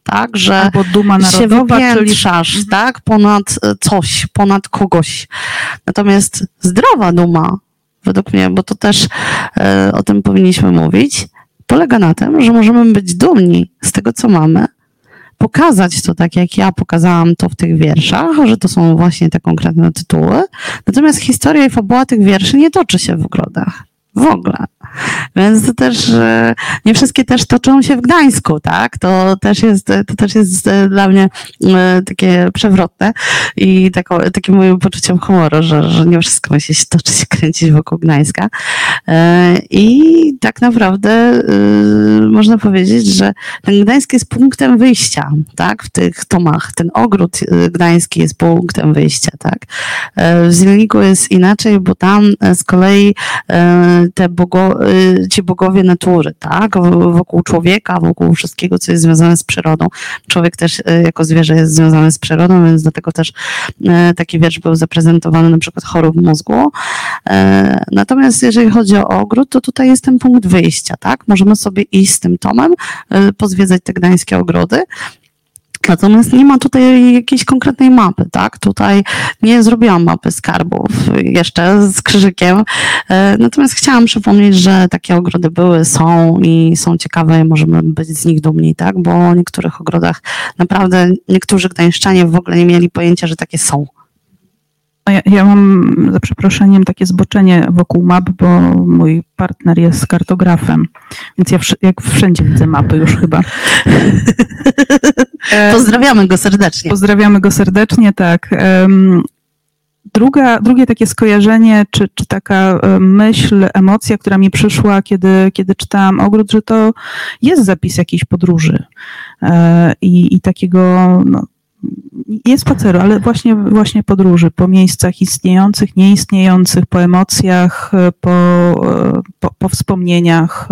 Tak, że Albo duma narodowa, się wypiętrzasz, czyli... tak, ponad e, coś, ponad kogoś. Natomiast zdrowa duma, według mnie, bo to też e, o tym powinniśmy mówić, polega na tym, że możemy być dumni z tego, co mamy, pokazać to tak, jak ja pokazałam to w tych wierszach, że to są właśnie te konkretne tytuły. Natomiast historia i fabuła tych wierszy nie toczy się w ogrodach. W ogóle. Więc to też e, nie wszystkie też toczą się w Gdańsku, tak? To też jest, to też jest e, dla mnie e, takie przewrotne i takim moim poczuciem humoru, że, że nie wszystko musi się toczyć, kręcić wokół Gdańska. I tak naprawdę można powiedzieć, że ten Gdańsk jest punktem wyjścia, tak? W tych tomach. Ten ogród gdański jest punktem wyjścia, tak? W Zielniku jest inaczej, bo tam z kolei te bogo, ci bogowie natury, tak? Wokół człowieka, wokół wszystkiego, co jest związane z przyrodą. Człowiek też y, jako zwierzę jest związany z przyrodą, więc dlatego też y, taki wiersz był zaprezentowany na przykład chorób mózgu. Natomiast jeżeli chodzi o ogród, to tutaj jest ten punkt wyjścia, tak? Możemy sobie iść z tym tomem, pozwiedzać te gdańskie ogrody, Natomiast nie ma tutaj jakiejś konkretnej mapy, tak? Tutaj nie zrobiłam mapy skarbów jeszcze z krzyżykiem. E, natomiast chciałam przypomnieć, że takie ogrody były, są i są ciekawe i możemy być z nich dumni, tak? Bo o niektórych ogrodach naprawdę niektórzy gdańszczanie w ogóle nie mieli pojęcia, że takie są. No ja, ja, mam za przeproszeniem takie zboczenie wokół map, bo mój partner jest kartografem, więc ja jak wszędzie widzę mapy już chyba. (laughs) E, Pozdrawiamy go serdecznie. Pozdrawiamy go serdecznie, tak. Druga, drugie takie skojarzenie, czy, czy taka myśl, emocja, która mi przyszła, kiedy, kiedy czytałam Ogród, że to jest zapis jakiejś podróży e, i, i takiego no, nie spaceru, ale właśnie, właśnie podróży po miejscach istniejących, nieistniejących, po emocjach, po, po, po wspomnieniach.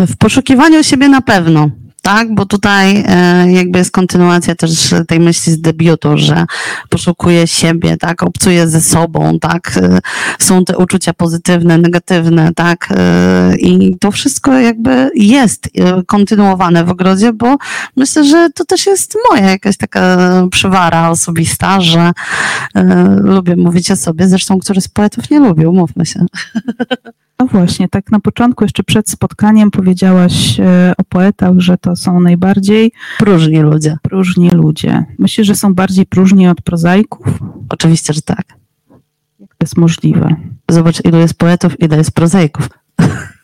W poszukiwaniu siebie na pewno. Tak? Bo tutaj e, jakby jest kontynuacja też tej myśli z debiutu, że poszukuje siebie, tak? Obcuje ze sobą, tak? E, są te uczucia pozytywne, negatywne, tak? E, I to wszystko jakby jest kontynuowane w ogrodzie, bo myślę, że to też jest moja jakaś taka przywara osobista, że lubię mówić o sobie, zresztą który z poetów nie lubi, umówmy się. (laughs) No właśnie, tak na początku, jeszcze przed spotkaniem powiedziałaś e, o poetach, że to są najbardziej Próżni ludzie. próżni ludzie. Myślisz, że są bardziej próżni od prozaików? Oczywiście, że tak. Jak to jest możliwe? Zobacz, ilu jest poetów, ile jest prozaików.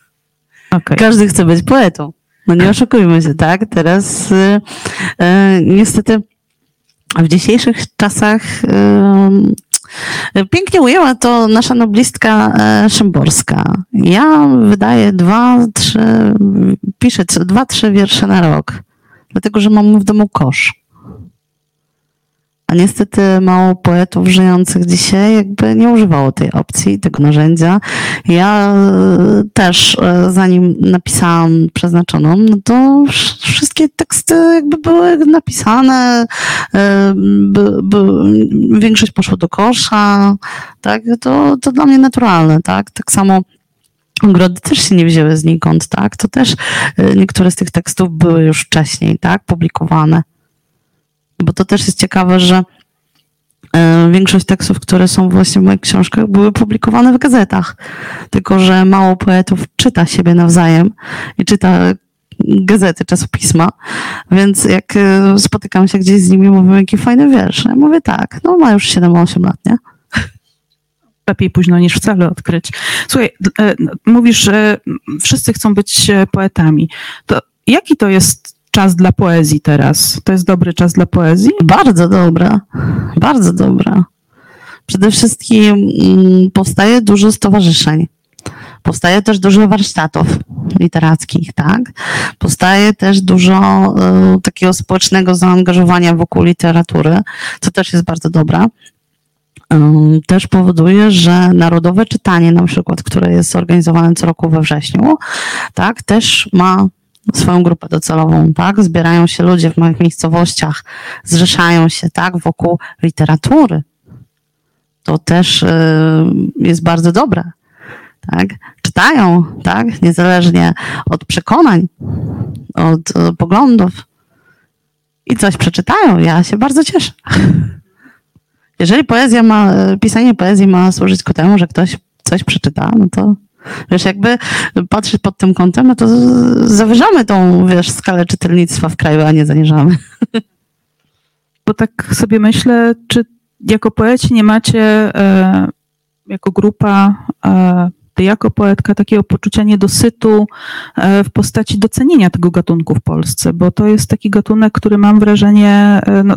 (laughs) Okej. Każdy chce być poetą. No nie oszukujmy się, tak? Teraz y, y, niestety w dzisiejszych czasach y, pięknie ujęła to nasza noblistka y, Szymborska. Ja wydaję dwa, trzy, piszę dwa, trzy wiersze na rok, dlatego że mam w domu kosz. A niestety mało poetów żyjących dzisiaj jakby nie używało tej opcji, tego narzędzia. Ja e, też, e, zanim napisałam przeznaczoną, no to wsz- wszystkie teksty jakby były napisane, e, by, by, większość poszło do kosza, tak, to, to dla mnie naturalne, tak, tak samo Ogrody też się nie wzięły znikąd, tak? To też niektóre z tych tekstów były już wcześniej, tak? Publikowane. Bo to też jest ciekawe, że e, większość tekstów, które są właśnie w moich książkach, były publikowane w gazetach. Tylko, że mało poetów czyta siebie nawzajem i czyta gazety, czasopisma, więc jak e, spotykam się gdzieś z nimi, mówią, jaki fajny wiersz. Ja mówię, tak, no ma już 7-8 lat, nie? lepiej późno niż wcale odkryć. Słuchaj, e, mówisz, że wszyscy chcą być poetami. To jaki to jest czas dla poezji teraz? To jest dobry czas dla poezji? Bardzo dobra, bardzo dobra. Przede wszystkim mm, powstaje dużo stowarzyszeń. Powstaje też dużo warsztatów literackich, tak? Powstaje też dużo e, takiego społecznego zaangażowania wokół literatury, co też jest bardzo dobra. Em, Też powoduje, że narodowe czytanie, na przykład, które jest organizowane co roku we wrześniu, tak, też ma swoją grupę docelową, tak? Zbierają się ludzie w małych miejscowościach, zrzeszają się, tak, wokół literatury. To też y, jest bardzo dobre, tak? Czytają, tak? Niezależnie od przekonań, od y, poglądów i coś przeczytają. Ja się bardzo cieszę. Jeżeli poezja ma, pisanie poezji ma służyć ku temu, że ktoś coś przeczyta, no to Wiesz, jakby patrzeć pod tym kątem, no to zawyżamy tą, wiesz, skalę czytelnictwa w kraju, a nie zaniżamy. (laughs) Bo tak sobie myślę, czy jako poeci nie macie, e, jako grupa, e, ty jako poetka, takiego poczucia niedosytu e, w postaci docenienia tego gatunku w Polsce? Bo to jest taki gatunek, który mam wrażenie, e, no,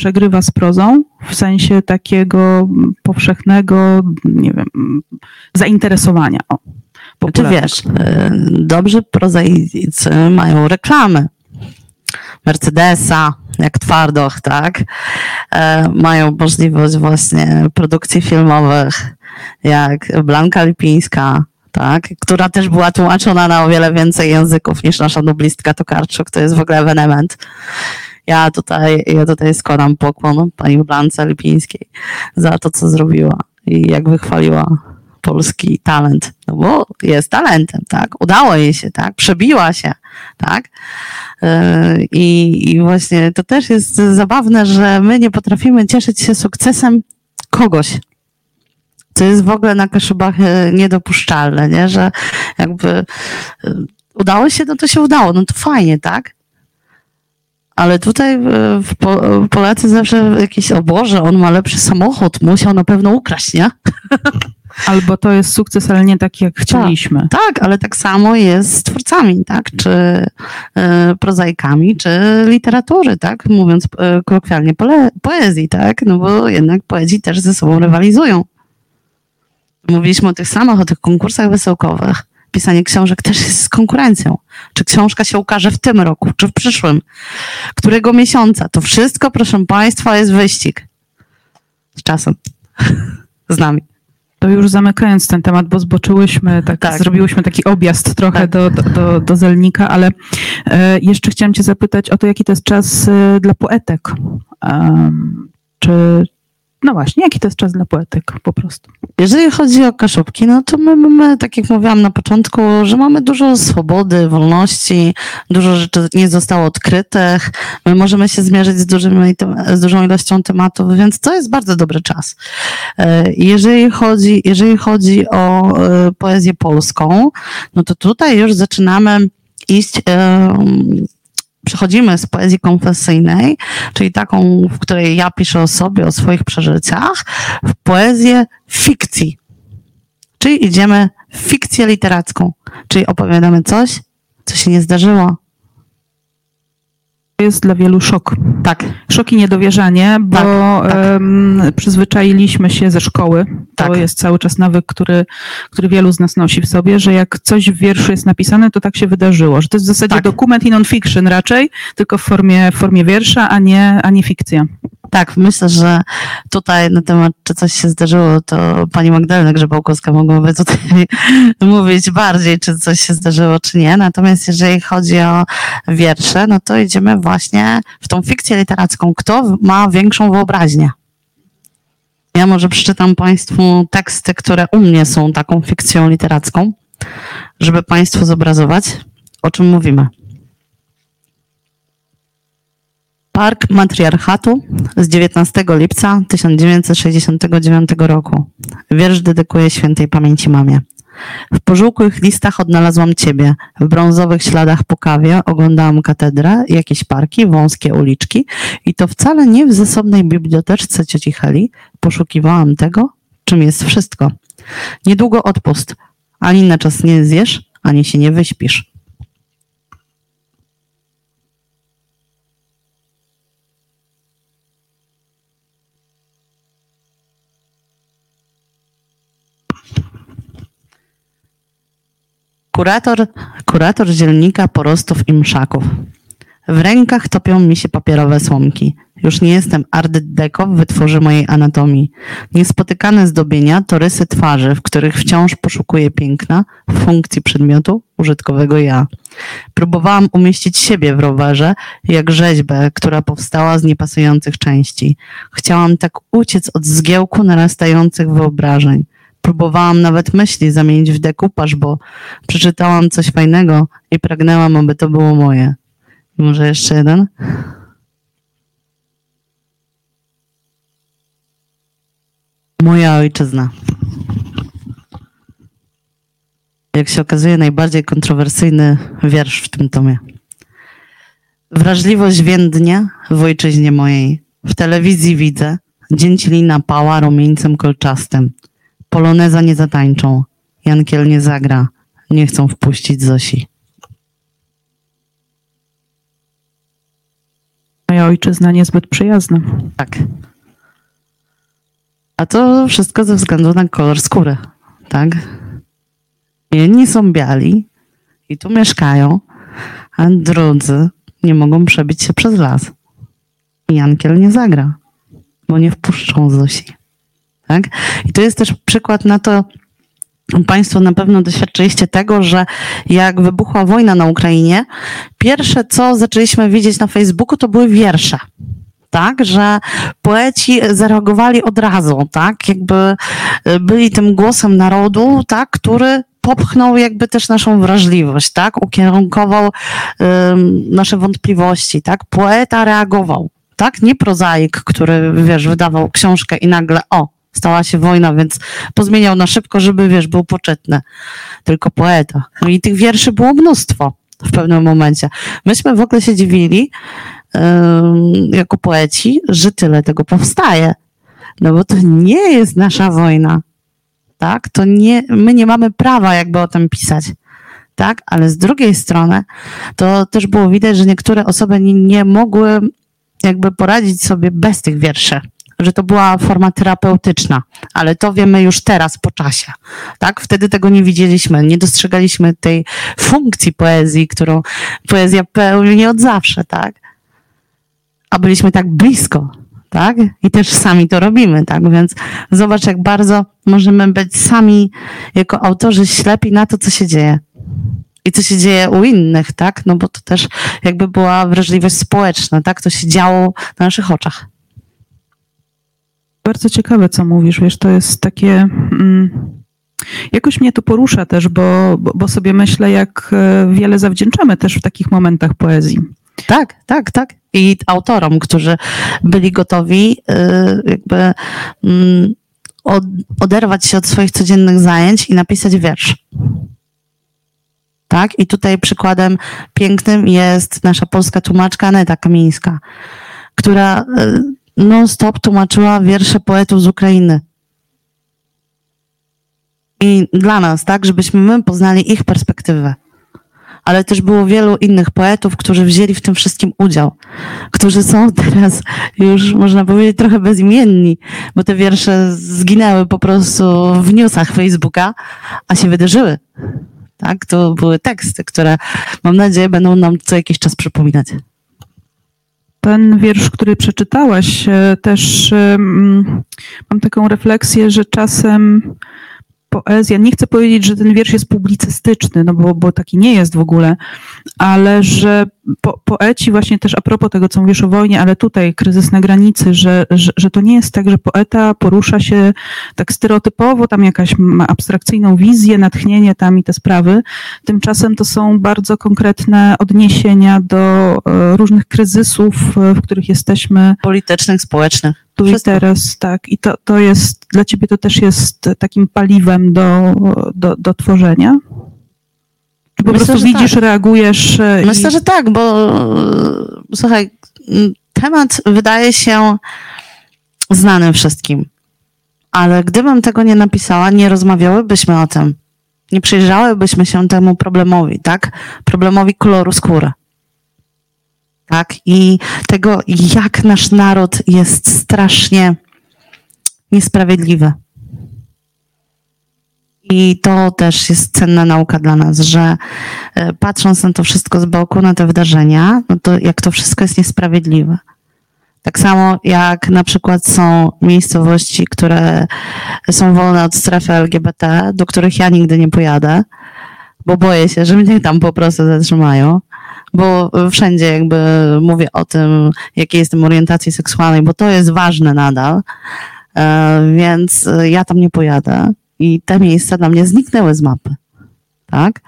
przegrywa z prozą w sensie takiego powszechnego, nie wiem, zainteresowania. O, Czy wiesz, y, dobrzy prozaicy mają reklamy. Mercedesa, jak Twardoch, tak? E, Mają możliwość właśnie produkcji filmowych, jak Blanka Lipińska, tak? Która też była tłumaczona na o wiele więcej języków niż nasza noblistka Tokarczuk. To jest w ogóle ewenement. Ja tutaj, ja tutaj składam pokłon pani Blance Lipińskiej za to, co zrobiła i jak wychwaliła polski talent, no bo jest talentem, tak? Udało jej się, tak? Przebiła się, tak? Yy, I, I właśnie to też jest zabawne, że my nie potrafimy cieszyć się sukcesem kogoś. Co jest w ogóle na Kaszubach e, niedopuszczalne, nie? Że jakby e, udało się, no to się udało, no to fajnie, tak? Ale tutaj e, Polacy zawsze jakieś, o Boże, on ma lepszy samochód, musiał na pewno ukraść, nie? (laughs) Albo to jest sukces, ale nie taki, jak chcieliśmy. Tak, ale tak samo jest z twórcami, tak? Czy e, prozaikami, czy literatury, tak? Mówiąc e, kolokwialnie, pole, poezji, tak? No bo jednak poezji też ze sobą rywalizują. Mówiliśmy o tych samych, o tych konkursach wesołkowych. Pisanie książek też jest z konkurencją. Czy książka się ukaże w tym roku, czy w przyszłym? Którego miesiąca? To wszystko, proszę Państwa, jest wyścig. Z czasem. (laughs) Z nami. To już zamykając ten temat, bo zboczyłyśmy, tak, Tak. zrobiłyśmy taki objazd trochę Tak. do, do, do, do Zelnika, ale e, jeszcze chciałam cię zapytać o to, jaki to jest czas e, dla poetek. Em, czy, no właśnie, jaki to jest czas dla poetek po prostu? Jeżeli chodzi o kaszubki, no to my mamy, tak jak mówiłam na początku, że mamy dużo swobody, wolności, dużo rzeczy nie zostało odkrytych, my możemy się zmierzyć z, dużymi, z dużą ilością tematów, więc to jest bardzo dobry czas. E, Jeżeli chodzi, jeżeli chodzi o e, poezję polską, no to tutaj już zaczynamy iść, em, przechodzimy z poezji konfesyjnej, czyli taką, w której ja piszę o sobie, o swoich przeżyciach, w poezję fikcji. Czyli idziemy w fikcję literacką, czyli opowiadamy coś, co się nie zdarzyło. Jest dla wielu szok. Tak, Szok i niedowierzanie, bo Tak, tak. em, przyzwyczailiśmy się ze szkoły. To Tak. jest cały czas nawyk, który, który wielu z nas nosi w sobie, że jak coś w wierszu jest napisane, to tak się wydarzyło. Że to jest w zasadzie Tak. dokument i non-fiction raczej, tylko w formie, w formie wiersza, a nie, a nie fikcja. Tak, myślę, że tutaj na temat, czy coś się zdarzyło, to pani Magdalena Grzebałkowska mogłaby tutaj (laughs) mówić bardziej, czy coś się zdarzyło, czy nie. Natomiast jeżeli chodzi o wiersze, no to idziemy właśnie w tą fikcję literacką. Kto ma większą wyobraźnię? Ja może przeczytam Państwu teksty, które u mnie są taką fikcją literacką, żeby Państwu zobrazować, o czym mówimy. Park Matriarchatu z 19 lipca 1969 roku. Wiersz dedykuję świętej pamięci mamie. W pożółkłych listach odnalazłam ciebie. W brązowych śladach po kawie oglądałam katedrę, jakieś parki, wąskie uliczki i to wcale nie w zasobnej biblioteczce cioci Heli poszukiwałam tego, czym jest wszystko. Niedługo odpust. Ani na czas nie zjesz, ani się nie wyśpisz. Kurator, kurator dzielnika porostów i mszaków. W rękach topią mi się papierowe słomki. Już nie jestem art deco w wytworze mojej anatomii. Niespotykane zdobienia to rysy twarzy, w których wciąż poszukuję piękna w funkcji przedmiotu użytkowego ja. Próbowałam umieścić siebie w rowerze, jak rzeźbę, która powstała z niepasujących części. Chciałam tak uciec od zgiełku narastających wyobrażeń. Próbowałam nawet myśli zamienić w dekupaż, bo przeczytałam coś fajnego i pragnęłam, aby to było moje. Może jeszcze jeden? Moja ojczyzna. Jak się okazuje, najbardziej kontrowersyjny wiersz w tym tomie. Wrażliwość więdnie w ojczyźnie mojej. W telewizji widzę, dzięcilina pała rumieńcem kolczastym. Poloneza nie zatańczą, Jankiel nie zagra, nie chcą wpuścić Zosi. Moja ojczyzna niezbyt przyjazna. Tak. A to wszystko ze względu na kolor skóry, tak? Jedni są biali i tu mieszkają, a drudzy nie mogą przebić się przez las. Jankiel nie zagra, bo nie wpuszczą Zosi. Tak? I to jest też przykład na to, Państwo na pewno doświadczyliście tego, że jak wybuchła wojna na Ukrainie, pierwsze co zaczęliśmy widzieć na Facebooku to były wiersze. Tak, że poeci zareagowali od razu, tak, jakby y, byli tym głosem narodu, tak, który popchnął jakby też naszą wrażliwość, tak, ukierunkował ym, nasze wątpliwości, tak, poeta reagował, tak, nie prozaik, który, wiesz, wydawał książkę i nagle, o, stała się wojna, więc pozmieniał na szybko, żeby, wiesz, był poczytny, tylko poeta. No i tych wierszy było mnóstwo w pewnym momencie. Myśmy w ogóle się dziwili, ym, jako poeci, że tyle tego powstaje. No bo to nie jest nasza wojna. Tak? To nie, my nie mamy prawa jakby o tym pisać. Tak? Ale z drugiej strony to też było widać, że niektóre osoby nie, nie mogły jakby poradzić sobie bez tych wierszy. Że to była forma terapeutyczna, ale to wiemy już teraz po czasie. Tak? Wtedy tego nie widzieliśmy, nie dostrzegaliśmy tej funkcji poezji, którą poezja pełni od zawsze, tak? a byliśmy tak blisko tak? I też sami to robimy, tak? Więc zobacz, jak bardzo możemy być sami jako autorzy ślepi na to, co się dzieje. I co się dzieje u innych, tak? No bo to też jakby była wrażliwość społeczna, tak? To się działo na naszych oczach. Bardzo ciekawe, co mówisz, wiesz, to jest takie... Mm, jakoś mnie to porusza też, bo, bo, sobie myślę, jak e, wiele zawdzięczamy też w takich momentach poezji. Tak, tak, tak. I autorom, którzy byli gotowi y, jakby mm, oderwać się od swoich codziennych zajęć i napisać wiersz. Tak? I tutaj przykładem pięknym jest nasza polska tłumaczka Aneta Kamińska, która y, non-stop tłumaczyła wiersze poetów z Ukrainy. I dla nas, tak, żebyśmy my poznali ich perspektywę ale też było wielu innych poetów, którzy wzięli w tym wszystkim udział, którzy są teraz już, można powiedzieć, trochę bezimienni, bo te wiersze zginęły po prostu w newsach Facebooka, a się wydarzyły. Tak, to były teksty, które mam nadzieję będą nam co jakiś czas przypominać. Ten wiersz, który przeczytałaś, e, też um, mam taką refleksję, że czasem poezja, nie chcę powiedzieć, że ten wiersz jest publicystyczny, no bo, bo taki nie jest w ogóle, ale że po, poeci właśnie też a propos tego, co mówisz o wojnie, ale tutaj kryzys na granicy, że, że, że to nie jest tak, że poeta porusza się tak stereotypowo, tam jakaś ma abstrakcyjną wizję, natchnienie tam i te sprawy. Tymczasem to są bardzo konkretne odniesienia do e, różnych kryzysów, e, w których jesteśmy. Politycznych, społecznych. Tu i teraz, tak. I to, to jest, dla ciebie to też jest takim paliwem do, do, do tworzenia? Po Myślę, prostu widzisz, tak. reagujesz. E, Myślę, i... że tak, bo e, słuchaj, temat wydaje się znany wszystkim. Ale gdybym tego nie napisała, nie rozmawiałybyśmy o tym. Nie przyjrzałybyśmy się temu problemowi, tak? Problemowi koloru skóry. Tak? I tego, jak nasz naród jest strasznie niesprawiedliwy. I to też jest cenna nauka dla nas, że e, patrząc na to wszystko z boku, na te wydarzenia, no to jak to wszystko jest niesprawiedliwe. Tak samo jak na przykład są miejscowości, które są wolne od strefy LGBT, do których ja nigdy nie pojadę, bo boję się, że mnie tam po prostu zatrzymają, bo wszędzie jakby mówię o tym, jakiej jestem orientacji seksualnej, bo to jest ważne nadal, e, więc ja tam nie pojadę i te miejsca dla mnie zniknęły z mapy. Tak?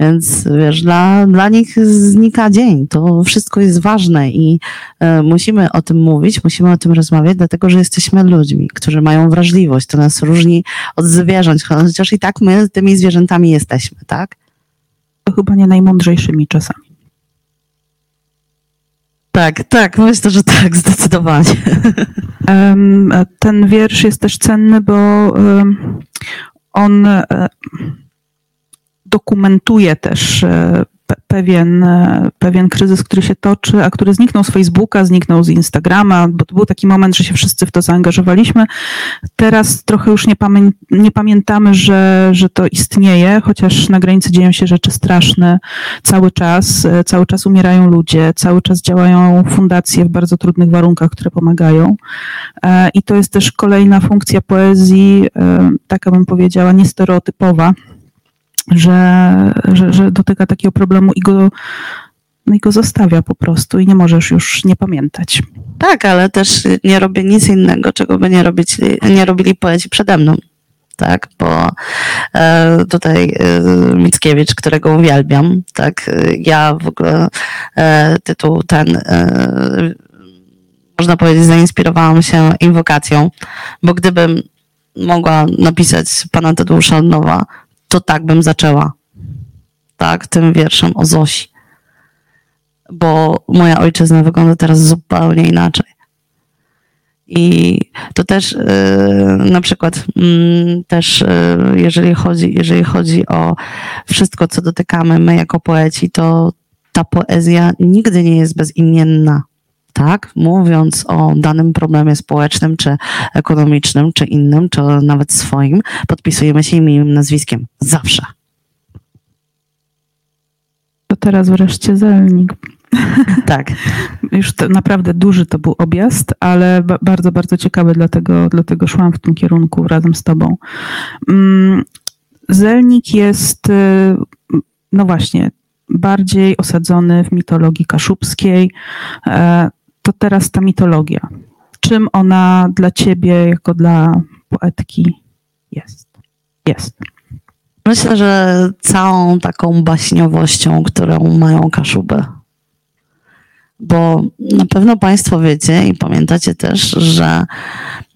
Więc wiesz, dla, dla nich znika dzień. To wszystko jest ważne i e, musimy o tym mówić, musimy o tym rozmawiać, dlatego że jesteśmy ludźmi, którzy mają wrażliwość. To nas różni od zwierząt, chociaż i tak my tymi zwierzętami jesteśmy, tak? To chyba nie najmądrzejszymi czasami. Tak, tak, myślę, że tak, (laughs) zdecydowanie. Ten wiersz jest też cenny, bo on e, dokumentuje też e, pewien, e, pewien kryzys, który się toczy, a który zniknął z Facebooka, zniknął z Instagrama, bo to był taki moment, że się wszyscy w to zaangażowaliśmy. Teraz trochę już nie, pamię nie pamiętamy, że, że to istnieje, chociaż na granicy dzieją się rzeczy straszne cały czas. E, cały czas umierają ludzie, cały czas działają fundacje w bardzo trudnych warunkach, które pomagają. E, I to jest też kolejna funkcja poezji, taka bym powiedziała, niestereotypowa że, że, że dotyka takiego problemu i go, no i go zostawia po prostu i nie możesz już nie pamiętać. Tak, ale też nie robię nic innego, czego by nie, robić, nie robili poeci przede mną. Tak, bo e, tutaj e, Mickiewicz, którego uwielbiam, tak, ja w ogóle e, tytuł ten można powiedzieć, zainspirowałam się inwokacją, bo gdybym mogła napisać pana Tadeusza od nowa, to tak bym zaczęła. Tak, tym wierszem o Zosi. Bo moja ojczyzna wygląda teraz zupełnie inaczej. I to też yy, na przykład yy, też yy, jeżeli chodzi, jeżeli chodzi o wszystko, co dotykamy my jako poeci, to ta poezja nigdy nie jest bezimienna tak, mówiąc o danym problemie społecznym, czy ekonomicznym, czy innym, czy nawet swoim, podpisujemy się imieniem, nazwiskiem. Zawsze. To teraz wreszcie zelnik. (laughs) Tak. Już to, naprawdę duży to był objazd, ale ba bardzo, bardzo ciekawy, dlatego, dlatego szłam w tym kierunku razem z tobą. Mm, Zelnik jest, y, no właśnie, bardziej osadzony w mitologii kaszubskiej. E, to teraz ta mitologia. Czym ona dla ciebie, jako dla poetki jest? Jest. Myślę, że całą taką baśniowością, którą mają Kaszuby. Bo na pewno Państwo wiecie i pamiętacie też, że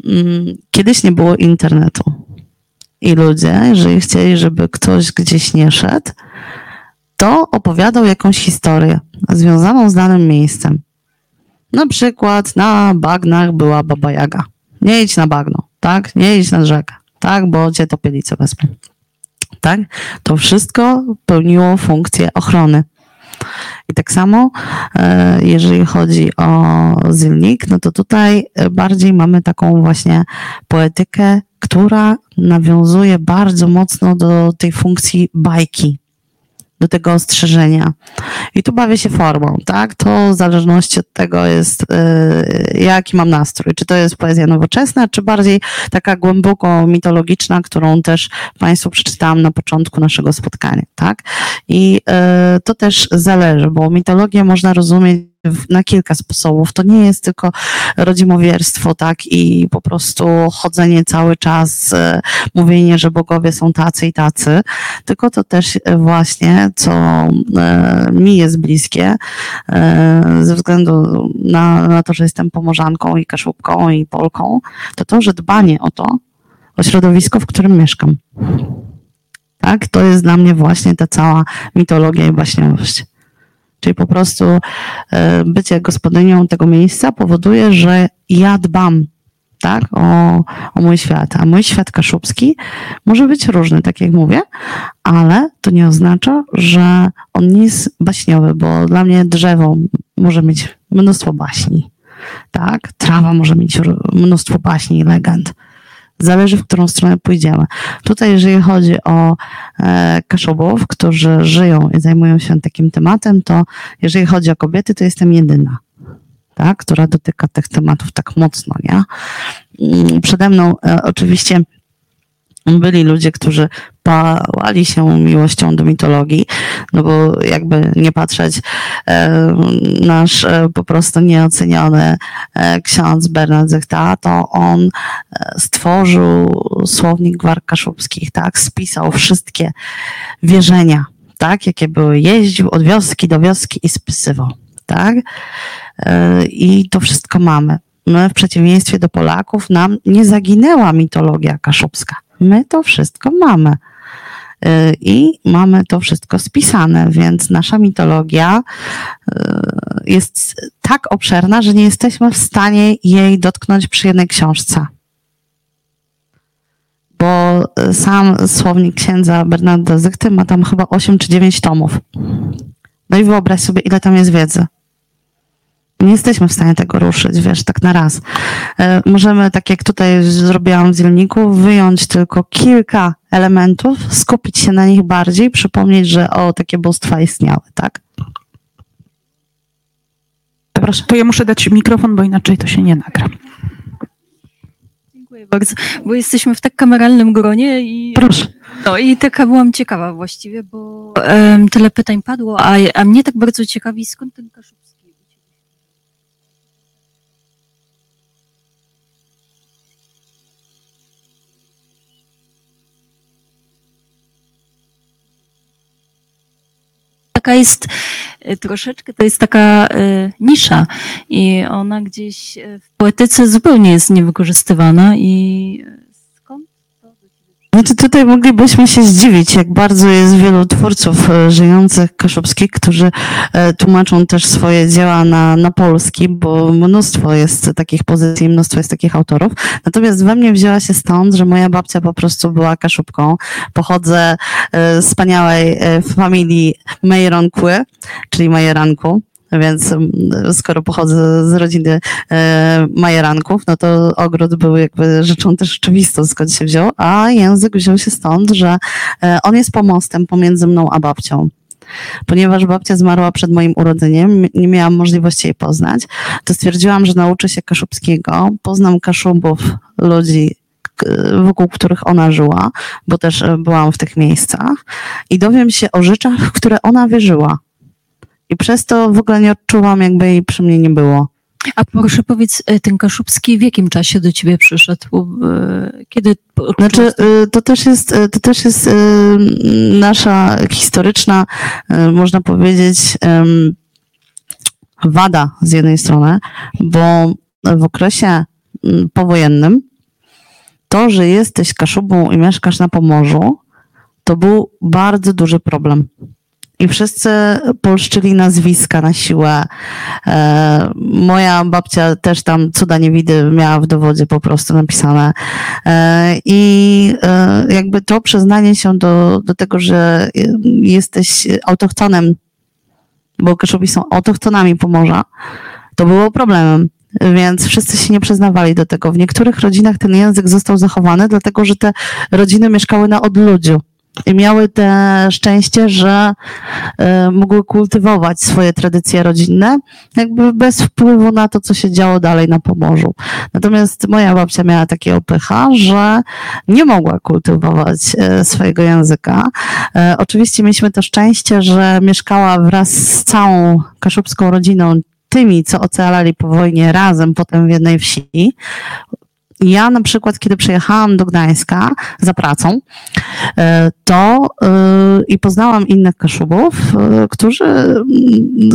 mm, kiedyś nie było internetu. I ludzie, jeżeli chcieli, żeby ktoś gdzieś nie szedł, to opowiadał jakąś historię związaną z danym miejscem. Na przykład na bagnach była Baba Jaga. Nie idź na bagno, tak? Nie idź na rzekę, tak? Bo cię topielice wezmą. Tak? To wszystko pełniło funkcję ochrony. I tak samo, e, jeżeli chodzi o Zylnik, no to tutaj bardziej mamy taką właśnie poetykę, która nawiązuje bardzo mocno do tej funkcji bajki, do tego ostrzeżenia. I tu bawię się formą, tak? To w zależności od tego jest, yy, jaki mam nastrój. Czy to jest poezja nowoczesna, czy bardziej taka głęboko mitologiczna, którą też Państwu przeczytałam na początku naszego spotkania, tak? I yy, to też zależy, bo mitologię można rozumieć na kilka sposobów. To nie jest tylko rodzimowierstwo, tak, i po prostu chodzenie cały czas, e, mówienie, że bogowie są tacy i tacy, tylko to też właśnie, co e, mi jest bliskie, e, ze względu na, na to, że jestem pomorzanką i kaszubką i Polką, to to, że dbanie o to, o środowisko, w którym mieszkam. Tak, to jest dla mnie właśnie ta cała mitologia i baśniowość. Czyli po prostu e, bycie gospodynią tego miejsca powoduje, że ja dbam tak, o, o mój świat. A mój świat kaszubski może być różny, tak jak mówię, ale to nie oznacza, że on nie jest baśniowy, bo dla mnie drzewo może mieć mnóstwo baśni. Tak, trawa może mieć mnóstwo baśni i legend. Zależy, w którą stronę pójdziemy. Tutaj, jeżeli chodzi o e, kaszubów, którzy żyją i zajmują się takim tematem, to jeżeli chodzi o kobiety, to jestem jedyna, tak, która dotyka tych tematów tak mocno, nie? Mm, przede mną e, oczywiście byli ludzie, którzy pałali się miłością do mitologii, no bo jakby nie patrzeć, e, nasz e, po prostu nieoceniony e, ksiądz Bernard Zechta, to on stworzył słownik gwar kaszubskich, tak, spisał wszystkie wierzenia, tak, jakie były, jeździł od wioski do wioski i spisywał, tak, i to wszystko mamy. My w przeciwieństwie do Polaków, nam nie zaginęła mitologia kaszubska. My to wszystko mamy. Y, I mamy to wszystko spisane, więc nasza mitologia y, jest tak obszerna, że nie jesteśmy w stanie jej dotknąć przy jednej książce. Bo y, sam słownik księdza Bernarda Zykty ma tam chyba 8 czy 9 tomów. No i wyobraź sobie, ile tam jest wiedzy nie jesteśmy w stanie tego ruszyć, wiesz, tak na raz. E, możemy, tak jak tutaj zrobiłam w dzielniku, wyjąć tylko kilka elementów, skupić się na nich bardziej, przypomnieć, że o, takie bóstwa istniały, tak? Proszę. To ja muszę dać mikrofon, bo inaczej to się nie nagra. Dziękuję bardzo, bo jesteśmy w tak kameralnym gronie i... Proszę. No i taka byłam ciekawa właściwie, bo um, tyle pytań padło, a, a mnie tak bardzo ciekawi, skąd ten kaszub taka jest e, troszeczkę, to jest taka e, nisza i ona gdzieś e, w poetyce zupełnie jest niewykorzystywana i znaczy tutaj moglibyśmy się zdziwić, jak bardzo jest wielu twórców e, żyjących kaszubskich, którzy e, tłumaczą też swoje dzieła na, na polski, bo mnóstwo jest takich pozycji, mnóstwo jest takich autorów. Natomiast we mnie wzięła się stąd, że moja babcia po prostu była kaszubką. Pochodzę e, z wspaniałej familii Mejronkły, czyli Majeranku więc mm, skoro pochodzę z rodziny e, majeranków, no to ogród był jakby rzeczą też oczywistą, skąd się wziął, a język wziął się stąd, że e, on jest pomostem pomiędzy mną a babcią. Ponieważ babcia zmarła przed moim urodzeniem, nie miałam możliwości jej poznać, to stwierdziłam, że nauczę się kaszubskiego, poznam kaszubów, ludzi, wokół których ona żyła, bo też e, byłam w tych miejscach i dowiem się o rzeczach, w które ona wierzyła. I przez to w ogóle nie odczuwam, jakby jej przy mnie nie było. A proszę powiedz, e, ten Kaszubski w jakim czasie do ciebie przyszedł? E, kiedy Znaczy, to też jest, to też jest nasza historyczna, można powiedzieć, wada z jednej strony, bo w okresie powojennym to, że jesteś Kaszubą i mieszkasz na Pomorzu, to był bardzo duży problem. I wszyscy polszczyli nazwiska na siłę. E, moja babcia też tam cuda niewidy miała w dowodzie po prostu napisane. E, I e, jakby to przyznanie się do, do tego, że jesteś autochtonem, bo Kaszubi są autochtonami Pomorza, to było problemem więc wszyscy się nie przyznawali do tego. W niektórych rodzinach ten język został zachowany, dlatego że te rodziny mieszkały na odludziu i miały te szczęście, że y, mogły kultywować swoje tradycje rodzinne, jakby bez wpływu na to, co się działo dalej na Pomorzu. Natomiast moja babcia miała takie opycha, że nie mogła kultywować y, swojego języka. Y, oczywiście mieliśmy to szczęście, że mieszkała wraz z całą kaszubską rodziną tymi, co ocalali po wojnie razem potem w jednej wsi. Ja na przykład, kiedy przyjechałam do Gdańska za pracą, e, to e, i poznałam innych kaszubów, e, którzy mm,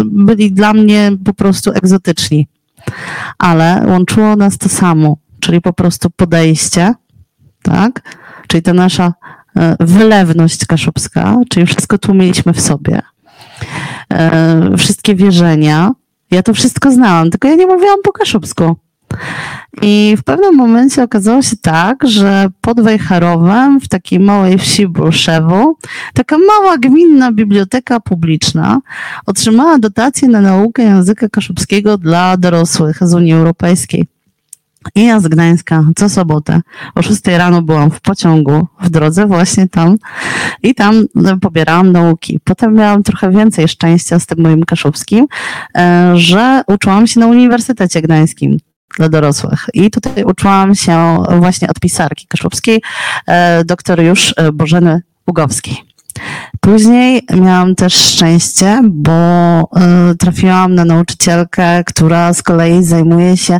byli dla mnie po prostu egzotyczni. Ale łączyło nas to samo, czyli po prostu podejście, tak? Czyli ta nasza wylewność kaszubska, czyli wszystko tu mieliśmy w sobie. Wszystkie wierzenia, ja to wszystko znałam, tylko ja nie mówiłam po kaszubsku. I w pewnym momencie okazało się tak, że pod Wejherowem, w takiej małej wsi Bruszewu, taka mała gminna biblioteka publiczna otrzymała dotację na naukę języka kaszubskiego dla dorosłych z Unii Europejskiej. I ja z Gdańska co sobotę o 6 rano byłam w pociągu, w drodze właśnie tam i tam pobierałam nauki. Potem miałam trochę więcej szczęścia z tym moim kaszubskim, e, że uczyłam się na Uniwersytecie Gdańskim dla dorosłych. I tutaj uczyłam się właśnie od pisarki kaszubskiej, e, doktor już e, Bożeny Ugowskiej. Później miałam też szczęście, bo y, trafiłam na nauczycielkę, która z kolei zajmuje się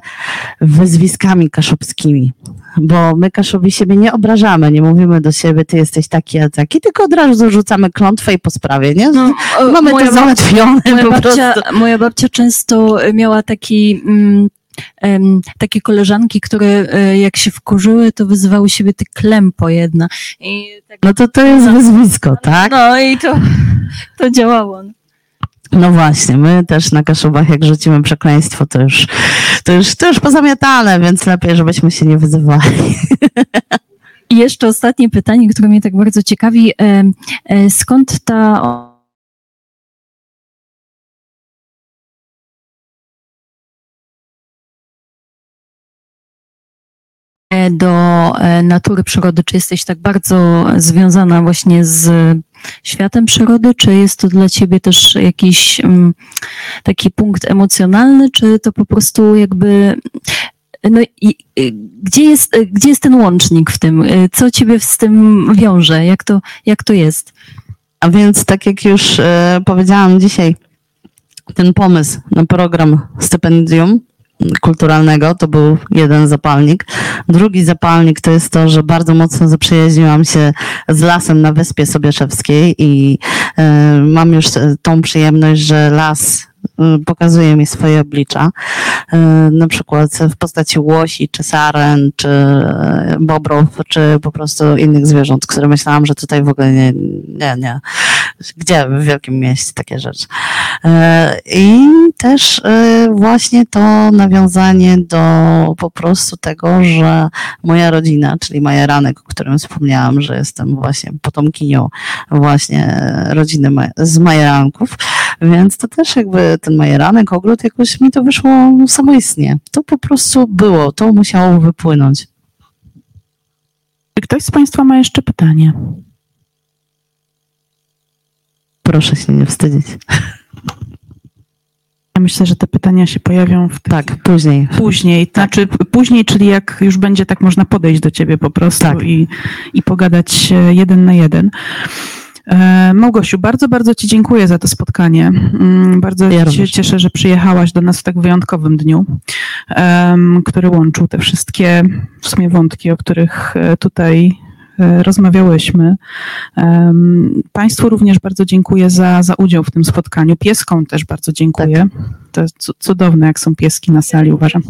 wyzwiskami kaszubskimi. Bo my Kaszubi siebie nie obrażamy, nie mówimy do siebie, ty jesteś taki, a taki, tylko od razu rzucamy klątwę i po sprawie, nie? No, Mamy to załatwione moja babcia, moja babcia często miała taki mm, takie koleżanki, które e, jak się wkurzyły, to wyzywały siebie ty klempo jedna. Tak, no to to jest wyzwisko, tak? No i to, to działało. No właśnie, my też na Kaszubach, jak rzucimy przekleństwo, to już, to już, to już pozamiatane, więc lepiej, żebyśmy się nie wyzywali. I jeszcze ostatnie pytanie, które mnie tak bardzo ciekawi. E, skąd ta do e, natury przyrody? Czy jesteś tak bardzo związana właśnie z światem przyrody, czy jest to dla ciebie też jakiś um, taki punkt emocjonalny, czy to po prostu jakby no i, gdzie, jest, gdzie jest ten łącznik w tym? Co ciebie z tym wiąże? Jak to, jak to jest? A więc, tak jak już e, powiedziałam dzisiaj, ten pomysł na program stypendium kulturalnego, to był jeden zapalnik. Drugi zapalnik to jest to, że bardzo mocno zaprzyjaźniłam się z lasem na Wyspie Sobieszewskiej i y, mam już tą przyjemność, że las Y, pokazuje mi swoje oblicza, y, na przykład w postaci łosi, czy saren, czy bobrów, czy po prostu innych zwierząt, które myślałam, że tutaj w ogóle nie, nie, nie. Gdzie w wielkim mieście takie rzeczy. Y, I też właśnie to nawiązanie do po prostu tego, że moja rodzina, czyli Majeranek, o którym wspomniałam, że jestem właśnie potomkinią właśnie rodziny z Majeranków, więc to też jakby ten majeranek, ogród, jakoś mi to wyszło samoistnie. To po prostu było, to musiało wypłynąć. Czy ktoś z Państwa ma jeszcze pytanie? proszę się nie wstydzić. Myślę, że te pytania się pojawią w tych Tak, później. Później, znaczy p- później, czyli jak już będzie tak można podejść do ciebie po prostu Tak. i, i pogadać e, jeden na jeden. E, Małgosiu, bardzo, bardzo Ci dziękuję za to spotkanie. Mm, Bardzo Ja się również. cieszę, że przyjechałaś do nas w tak wyjątkowym dniu, który łączył te wszystkie w sumie wątki, o których e, tutaj rozmawiałyśmy. Em, Państwu również bardzo dziękuję za, za udział w tym spotkaniu. Pieskom też bardzo dziękuję. To jest cu- cudowne, jak są pieski na sali, uważam.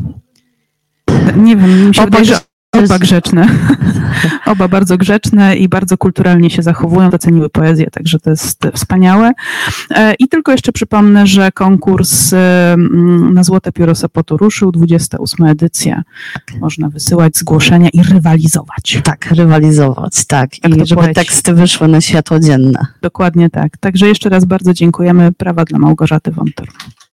Nie wiem, mi się wydaje, że oba grzeczne. (laughs) Oba bardzo grzeczne i bardzo kulturalnie się zachowują, doceniły poezję, także to jest wspaniałe. E, I tylko jeszcze przypomnę, że konkurs e, mm, na Złote Pióro Sopotu ruszył, 28 edycja. Można wysyłać zgłoszenia i rywalizować. Tak, rywalizować, tak. Jak I żeby poeci. teksty wyszły na światło dzienne. Dokładnie tak. Także jeszcze raz bardzo dziękujemy. Prawa dla Małgorzaty Wątor.